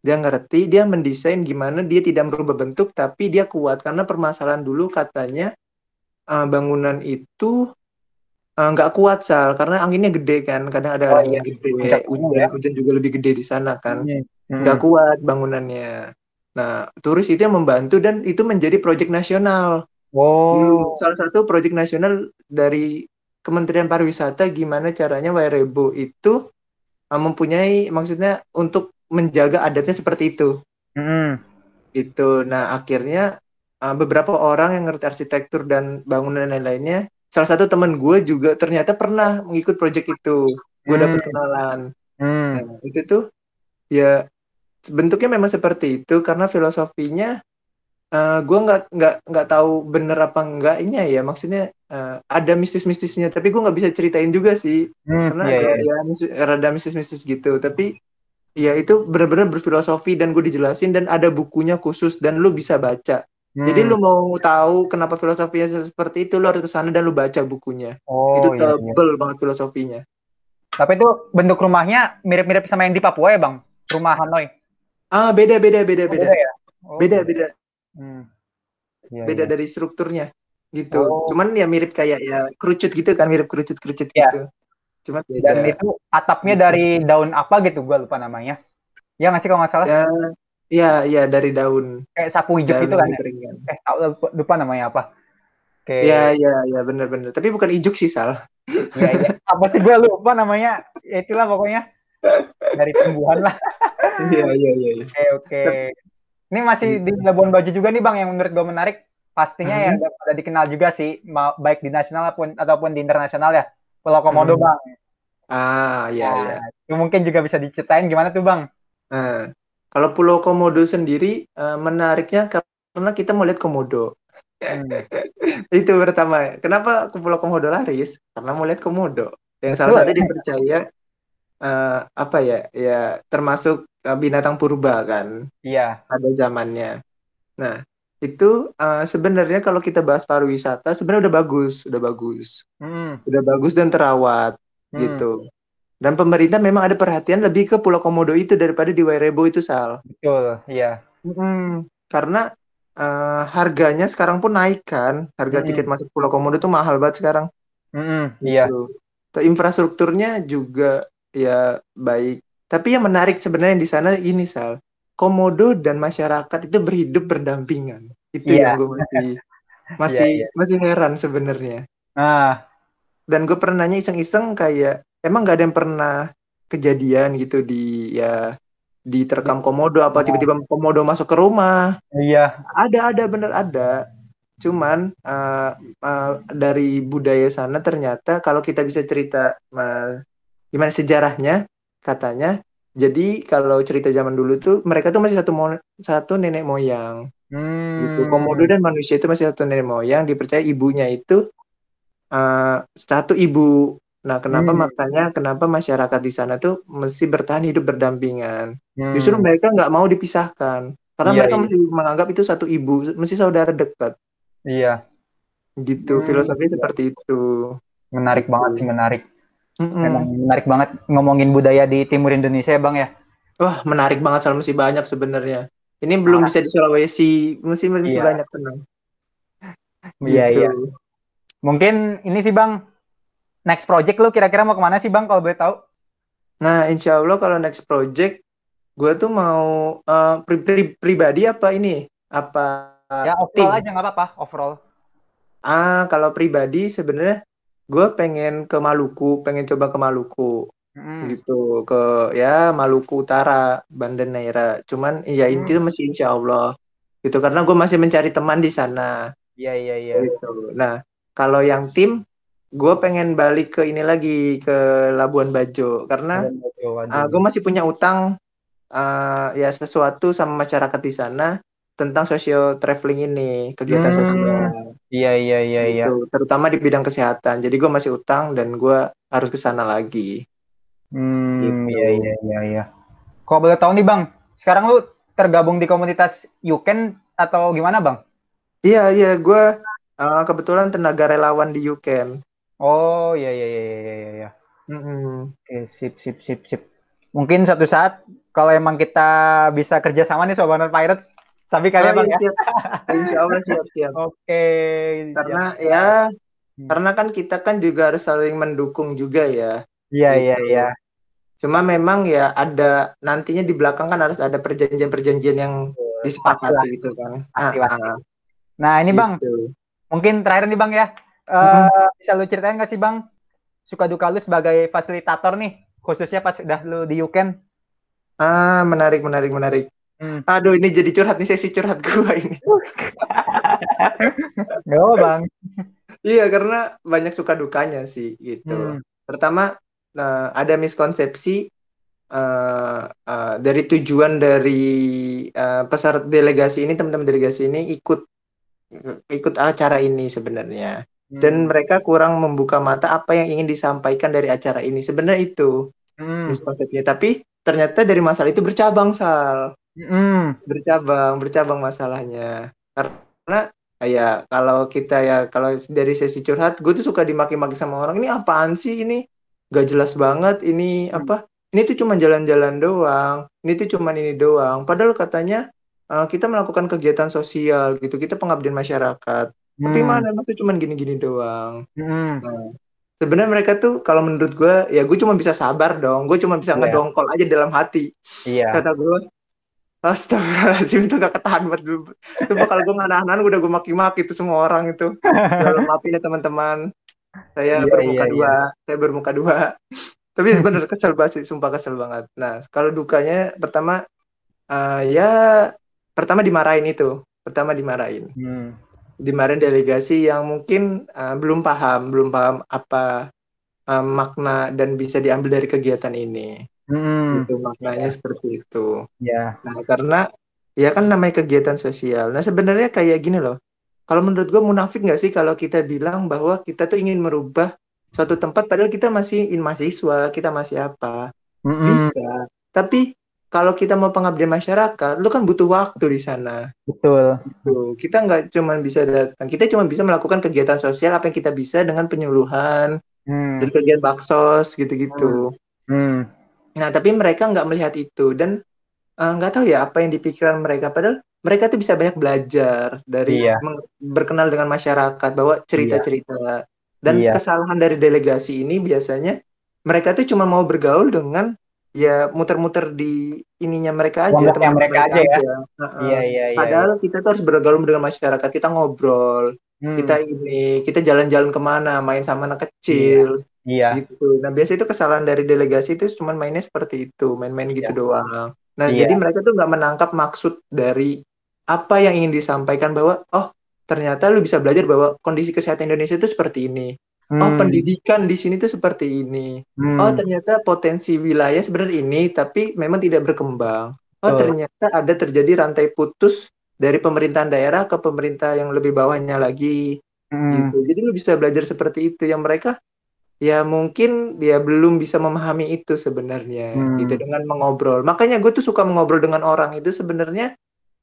Dia ngerti, dia mendesain gimana dia tidak merubah bentuk tapi dia kuat karena permasalahan dulu katanya eh, bangunan itu eh, nggak kuat sal karena anginnya gede kan kadang ada Oh, angin iya. gede hujan ya. hujan juga lebih gede di sana kan Hmm. nggak kuat bangunannya nah turis itu yang membantu dan itu menjadi proyek nasional Oh. salah satu proyek nasional dari Kementerian Pariwisata gimana caranya Wairebo itu uh, mempunyai maksudnya untuk menjaga adatnya seperti itu Hmm. gitu nah akhirnya uh, beberapa orang yang ngerti arsitektur dan bangunan dan lain-lainnya salah satu teman gue juga ternyata pernah mengikut proyek itu gue Hmm. dapet kenalan Hmm. Nah, itu tuh ya bentuknya memang seperti itu karena filosofinya eh gue nggak nggak nggak tahu bener apa enggaknya ya maksudnya eh, ada mistis-mistisnya tapi gue nggak bisa ceritain juga sih Hmm. karena Iya, ada iya. ya mis- rada mistis-mistis gitu tapi ya itu benar-benar berfilosofi dan gue dijelasin dan ada bukunya khusus dan lu bisa baca jadi Hmm. lu mau tahu kenapa filosofinya seperti itu lu harus ke sana dan lu baca bukunya itu Oh, iya, iya. tebel banget filosofinya Tapi itu bentuk rumahnya mirip-mirip sama yang di Papua ya, Bang? Rumah Hanoi. ah beda beda beda Oh, beda ya? Oh, beda beda Hmm. Iya, beda iya. dari strukturnya gitu. Oh. Cuman ya mirip kayak ya kerucut gitu kan, mirip kerucut-kerucut Iya. gitu. Cuman beda. Dan itu atapnya dari daun apa gitu, gua lupa namanya. Ya nggak sih kalau nggak salah? ya, ya, ya dari daun. Kayak sapu hijau daun gitu kan? ya? keringan. Eh, tahu lupa, namanya apa? Oke. Ya, ya, ya, bener-bener. Tapi bukan ijuk sih, Sal. Iya, iya. Apa sih gua lupa namanya? Ya itulah pokoknya. Dari tumbuhan lah. Iya, iya, iya. iya. Oke, oke. Ini masih di Labuan Bajo juga nih, Bang, yang menurut gue menarik. Pastinya Mhm. yang udah pada dikenal juga sih, baik di nasional ataupun, ataupun di internasional ya. Pulau Komodo, Mhm. Bang. Ah, ya, Nah, ya. Itu mungkin juga bisa diceritain gimana tuh, Bang? Nah, kalau Pulau Komodo sendiri eh, menariknya karena kita mau lihat komodo. Hmm. Itu pertama. Kenapa ke Pulau Komodo laris? Karena mau lihat komodo. Yang salah satu dipercaya eh, apa ya? Ya termasuk eh, binatang purba kan. Iya. Ada zamannya. Nah, itu eh, sebenarnya kalau kita bahas pariwisata sebenarnya udah bagus, udah bagus. Hmm. Udah bagus dan terawat Hmm. gitu. Dan pemerintah memang ada perhatian lebih ke Pulau Komodo itu daripada di Wairebo itu, Sal. Betul, iya. Mm, karena eh, harganya sekarang pun naik kan. Harga Mm-mm. tiket masuk Pulau Komodo tuh mahal banget sekarang. Hmm, iya. Gitu. Infrastrukturnya juga ya baik. Tapi yang menarik sebenarnya di sana ini Sal. Komodo dan masyarakat itu berhidup berdampingan. Itu Iya. yang gue masih masih Iya, masih heran sebenarnya. Nah, Dan gue pernah nanya iseng-iseng kayak emang gak ada yang pernah kejadian gitu di ya diterkam komodo apa tiba-tiba komodo masuk ke rumah? Iya. ada ada bener ada. Cuman eh, eh, dari budaya sana ternyata kalau kita bisa cerita eh, gimana sejarahnya katanya jadi kalau cerita zaman dulu tuh mereka tuh masih satu mo- satu nenek moyang. Hmm. gitu komodo dan manusia itu masih satu nenek moyang dipercaya ibunya itu eh, satu ibu nah kenapa Hmm. makanya kenapa masyarakat di sana tuh mesti bertahan hidup berdampingan Hmm. Justru mereka nggak mau dipisahkan karena Iya, mereka iya. masih menganggap itu satu ibu, mesti saudara dekat. Iya. Gitu, Hmm, filosofi iya. seperti itu. Menarik Gitu. banget sih, menarik. Memang menarik banget ngomongin budaya di timur Indonesia ya, Bang ya. Wah, menarik banget soal mesti banyak sebenarnya. Ini belum bisa di Sulawesi, mesti mesti Iya. banyak tenang. Iya, Gitu. iya. Mungkin ini sih, Bang. Next project lu kira-kira mau ke mana sih, Bang, kalau boleh tahu? Nah, insya Allah kalau next project, gue tuh mau eh, pri- pri- pribadi apa ini? Apa Ya, tim? overall aja nggak apa-apa, overall. Ah, kalau pribadi sebenarnya gue pengen ke Maluku, pengen coba ke Maluku. Hmm. gitu ke ya Maluku Utara Banda Neira cuman ya Hmm. intinya masih insya Allah gitu karena gue masih mencari teman di sana Iya, iya, iya. gitu nah kalau yang tim gue pengen balik ke ini lagi ke Labuan Bajo karena uh, gue masih punya utang uh, ya sesuatu sama masyarakat di sana tentang sosio traveling ini kegiatan Hmm. sosial Iya, iya, iya, iya. gitu. terutama di bidang kesehatan jadi gue masih utang dan gue harus ke sana lagi Hmm, Gitu. iya, iya, iya, iya. Kalau boleh tahu nih, Bang, sekarang lu tergabung di komunitas Yuken atau gimana, Bang? Iya, iya, gue uh, kebetulan tenaga relawan di UCAN. Oh, iya, iya, iya, iya, iya, iya. Mm-mm. Oke, sip, sip, sip, sip. Mungkin suatu saat kalau emang kita bisa kerjasama nih Sobat Pirates, sabi kalian Oh, Bang iya, ya. siap. Insya Allah siap, siap. Oke. Karena siap. ya Hmm. Karena kan kita kan juga harus saling mendukung juga ya. Iya gitu. iya iya. Cuma memang ya ada nantinya di belakang kan harus ada perjanjian-perjanjian yang disepakati gitu kan. Pasti, pasti. Nah ini gitu. bang, mungkin terakhir nih bang ya, uh, hmm. bisa lu ceritain nggak sih bang, suka duka lu sebagai fasilitator nih, khususnya pas udah lu di Yuken? Ah menarik menarik menarik. Hmm. Aduh ini jadi curhat nih sesi curhat gua ini. Gak apa bang. Iya karena banyak suka dukanya sih gitu. Hmm. Pertama uh, ada miskonsepsi uh, uh, dari tujuan dari uh, peserta delegasi ini teman-teman delegasi ini ikut ikut acara ini sebenarnya hmm. dan mereka kurang membuka mata apa yang ingin disampaikan dari acara ini. Sebenarnya itu. Hmm. miskonsepsinya tapi ternyata dari masalah itu bercabang sal. Hmm. bercabang bercabang masalahnya. Karena ya kalau kita ya kalau dari sesi curhat gue tuh suka dimaki-maki sama orang ini apaan sih ini? Gak jelas banget ini hmm. apa? Ini tuh cuma jalan-jalan doang. Ini tuh cuma ini doang. Padahal katanya uh, kita melakukan kegiatan sosial gitu kita pengabdian masyarakat hmm. tapi mana itu cuma gini-gini doang hmm. nah, sebenarnya mereka tuh kalau menurut gue ya gue cuma bisa sabar dong gue cuma bisa yeah. ngedongkol aja dalam hati yeah. kata gue Astagfirullahaladzim itu gak ketahan buat dulu. Itu kalau gue nahan-nahan udah gue maki-maki itu semua orang itu. maafin ya teman-teman saya iya, bermuka iya, dua iya. saya bermuka dua tapi bener kesel banget sih sumpah kesel banget nah kalau dukanya pertama uh, ya pertama dimarahin itu pertama dimarahin hmm. Dimarahin delegasi yang mungkin uh, belum paham belum paham apa uh, makna dan bisa diambil dari kegiatan ini hmm. itu maknanya yeah. seperti itu ya nah karena ya kan namanya kegiatan sosial nah sebenarnya kayak gini loh kalau menurut gue munafik nggak sih kalau kita bilang bahwa kita tuh ingin merubah suatu tempat padahal kita masih in mahasiswa, kita masih apa? Mm -hmm. Bisa. Tapi kalau kita mau pengabdian masyarakat, lu kan butuh waktu di sana. Betul. Gitu. Kita nggak cuma bisa datang, kita cuma bisa melakukan kegiatan sosial apa yang kita bisa dengan penyuluhan, hmm. dan kegiatan baksos gitu-gitu. Hmm. Nah, tapi mereka nggak melihat itu dan eh, nggak uh, tahu ya apa yang dipikiran mereka. Padahal mereka tuh bisa banyak belajar dari iya. berkenal dengan masyarakat bahwa cerita-cerita iya. dan iya. kesalahan dari delegasi ini biasanya mereka tuh cuma mau bergaul dengan ya muter-muter di ininya mereka aja teman mereka, mereka aja, ya uh-uh. iya, iya, iya, padahal iya. kita tuh harus bergaul dengan masyarakat kita ngobrol hmm. kita ini kita jalan-jalan ke mana main sama anak kecil iya, iya. gitu nah biasa itu kesalahan dari delegasi itu cuma mainnya seperti itu main-main gitu iya. doang nah iya. jadi mereka tuh nggak menangkap maksud dari apa yang ingin disampaikan bahwa oh ternyata lu bisa belajar bahwa kondisi kesehatan Indonesia itu seperti ini. Oh, hmm. Oh, pendidikan di sini tuh seperti ini. Hmm. Oh, ternyata potensi wilayah sebenarnya ini tapi memang tidak berkembang. Oh, oh, ternyata ada terjadi rantai putus dari pemerintahan daerah ke pemerintah yang lebih bawahnya lagi. Hmm. Gitu. Jadi lu bisa belajar seperti itu yang mereka ya mungkin dia belum bisa memahami itu sebenarnya hmm. gitu dengan mengobrol. Makanya gue tuh suka mengobrol dengan orang itu sebenarnya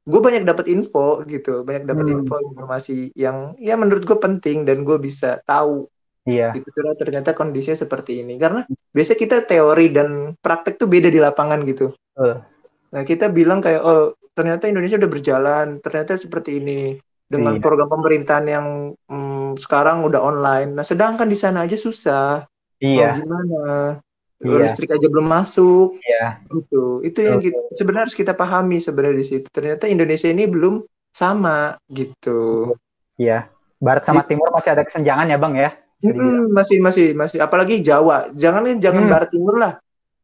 gue banyak dapat info gitu banyak dapat hmm. info informasi yang ya menurut gue penting dan gue bisa tahu iya. Gitu ternyata kondisinya seperti ini. Karena biasanya kita teori dan praktek tuh beda di lapangan gitu. Uh. nah kita bilang kayak oh ternyata Indonesia udah berjalan ternyata seperti ini dengan iya. program pemerintahan yang hmm, sekarang udah online. Nah sedangkan di sana aja susah. Iya. Oh, gimana? Iya. listrik aja belum masuk. Iya. Itu itu yang kita, sebenarnya harus kita pahami sebenarnya di situ. Ternyata Indonesia ini belum sama gitu. Iya. Barat sama gitu. timur masih ada kesenjangan ya bang ya hmm, masih masih masih. Apalagi Jawa. Jangan jangan hmm. barat timur lah.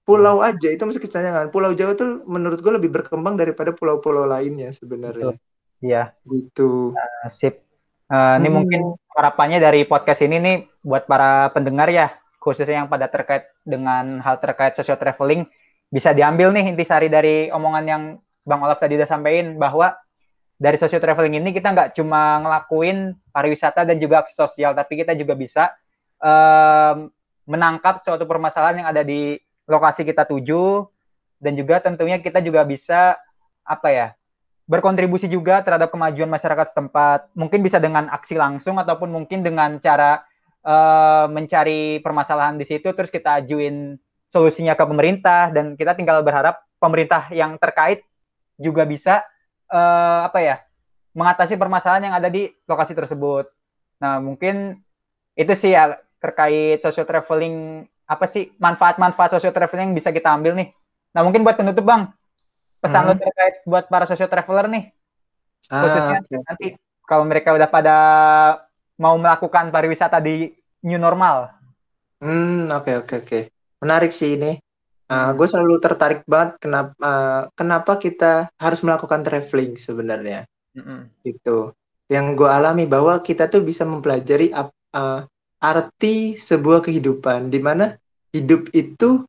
Pulau aja itu masih kesenjangan. Pulau Jawa tuh menurut gue lebih berkembang daripada pulau-pulau lainnya sebenarnya. Iya. Gitu. Uh, sip. Uh, ini hmm. mungkin harapannya dari podcast ini nih buat para pendengar ya khususnya yang pada terkait dengan hal terkait social traveling bisa diambil nih intisari dari omongan yang Bang Olaf tadi udah sampaikan bahwa dari social traveling ini kita nggak cuma ngelakuin pariwisata dan juga aksi sosial, tapi kita juga bisa um, menangkap suatu permasalahan yang ada di lokasi kita tuju dan juga tentunya kita juga bisa apa ya berkontribusi juga terhadap kemajuan masyarakat setempat. Mungkin bisa dengan aksi langsung ataupun mungkin dengan cara uh, mencari permasalahan di situ terus kita ajuin solusinya ke pemerintah dan kita tinggal berharap pemerintah yang terkait juga bisa uh, apa ya mengatasi permasalahan yang ada di lokasi tersebut. Nah mungkin itu sih ya terkait social traveling apa sih manfaat-manfaat social traveling yang bisa kita ambil nih. Nah mungkin buat penutup bang, pesan hmm. lo terkait buat para social traveler nih, khususnya ah, okay. nanti kalau mereka udah pada mau melakukan pariwisata di new normal. Hmm oke okay, oke okay, oke, okay. menarik sih ini. Uh, gue selalu tertarik banget kenapa uh, kenapa kita harus melakukan traveling sebenarnya. Mm-hmm. Gitu. Yang gue alami bahwa kita tuh bisa mempelajari uh, arti sebuah kehidupan di mana hidup itu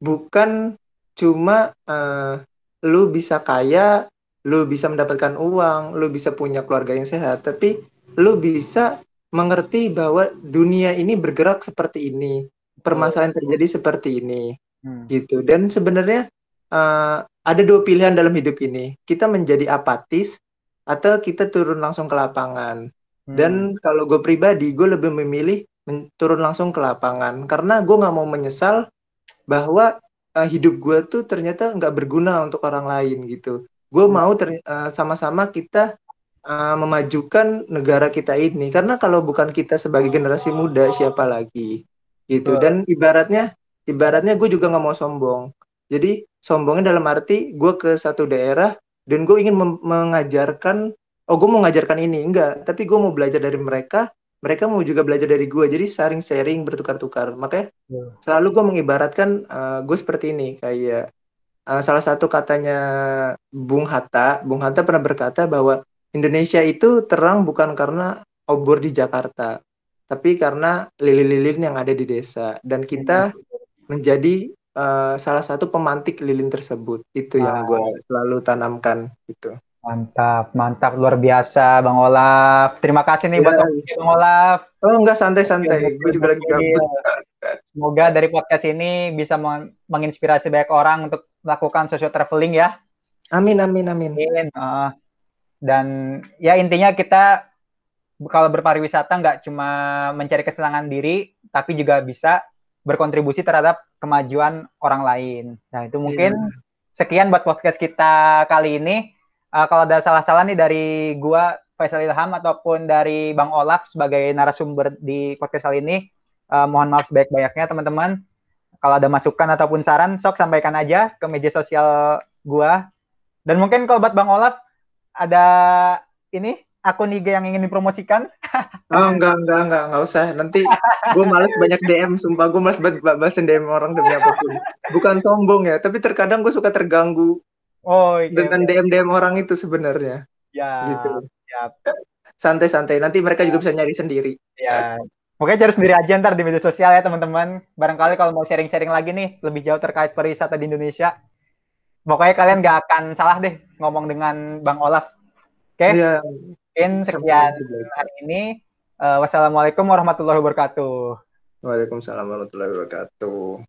bukan cuma uh, lu bisa kaya, lu bisa mendapatkan uang, lu bisa punya keluarga yang sehat, tapi lu bisa mengerti bahwa dunia ini bergerak seperti ini, permasalahan terjadi seperti ini, hmm. gitu. Dan sebenarnya uh, ada dua pilihan dalam hidup ini, kita menjadi apatis atau kita turun langsung ke lapangan. Hmm. Dan kalau gue pribadi, gue lebih memilih turun langsung ke lapangan karena gue nggak mau menyesal bahwa uh, hidup gue tuh ternyata nggak berguna untuk orang lain gitu gue hmm. mau uh, sama-sama kita uh, memajukan negara kita ini karena kalau bukan kita sebagai generasi muda siapa lagi gitu dan ibaratnya ibaratnya gue juga nggak mau sombong. Jadi sombongnya dalam arti gue ke satu daerah dan gue ingin mengajarkan oh gue mau mengajarkan ini. Enggak. Tapi gue mau belajar dari mereka mereka mau juga belajar dari gue jadi saring sharing bertukar-tukar. Makanya yeah. selalu gue mengibaratkan uh, gue seperti ini. Kayak uh, salah satu katanya Bung Hatta. Bung Hatta pernah berkata bahwa Indonesia itu terang bukan karena obor di Jakarta tapi karena lilin-lilin yang ada di desa. Dan kita yeah. Menjadi uh, salah satu pemantik lilin tersebut itu ah. yang gue selalu tanamkan itu Mantap, mantap, luar biasa Bang Olaf. Terima kasih nih yeah. buat iya. Bang Olaf. Oh enggak santai-santai, gue juga lagi Semoga dari podcast ini bisa menginspirasi banyak orang untuk melakukan social traveling ya. Amin, amin, amin. amin. Uh, dan ya intinya kita kalau berpariwisata nggak cuma mencari kesenangan diri, tapi juga bisa berkontribusi terhadap kemajuan orang lain. Nah itu mungkin yeah. sekian buat podcast kita kali ini uh, kalau ada salah-salah nih dari gua Faisal Ilham ataupun dari Bang Olaf sebagai narasumber di podcast kali ini, uh, mohon maaf sebaik-banyaknya teman-teman. Kalau ada masukan ataupun saran, sok sampaikan aja ke media sosial gua. Dan mungkin kalau buat Bang Olaf ada ini akun IG yang ingin dipromosikan? Oh enggak enggak enggak enggak usah. Nanti gue males banyak DM, sumpah gue males banget bahasin DM orang demi apa pun. Bukan sombong ya, tapi terkadang gue suka terganggu Oh, iya, dengan DM DM orang itu sebenarnya. Ya. Gitu. Santai-santai. Nanti mereka juga bisa nyari sendiri. Ya. Pokoknya cari sendiri aja ntar di media sosial ya teman-teman. Barangkali kalau mau sharing-sharing lagi nih lebih jauh terkait pariwisata di Indonesia. Pokoknya kalian gak akan salah deh ngomong dengan Bang Olaf. Oke? Okay? Iya. Mungkin sekian hari ini. Uh, wassalamualaikum warahmatullahi wabarakatuh. Waalaikumsalam warahmatullahi wabarakatuh.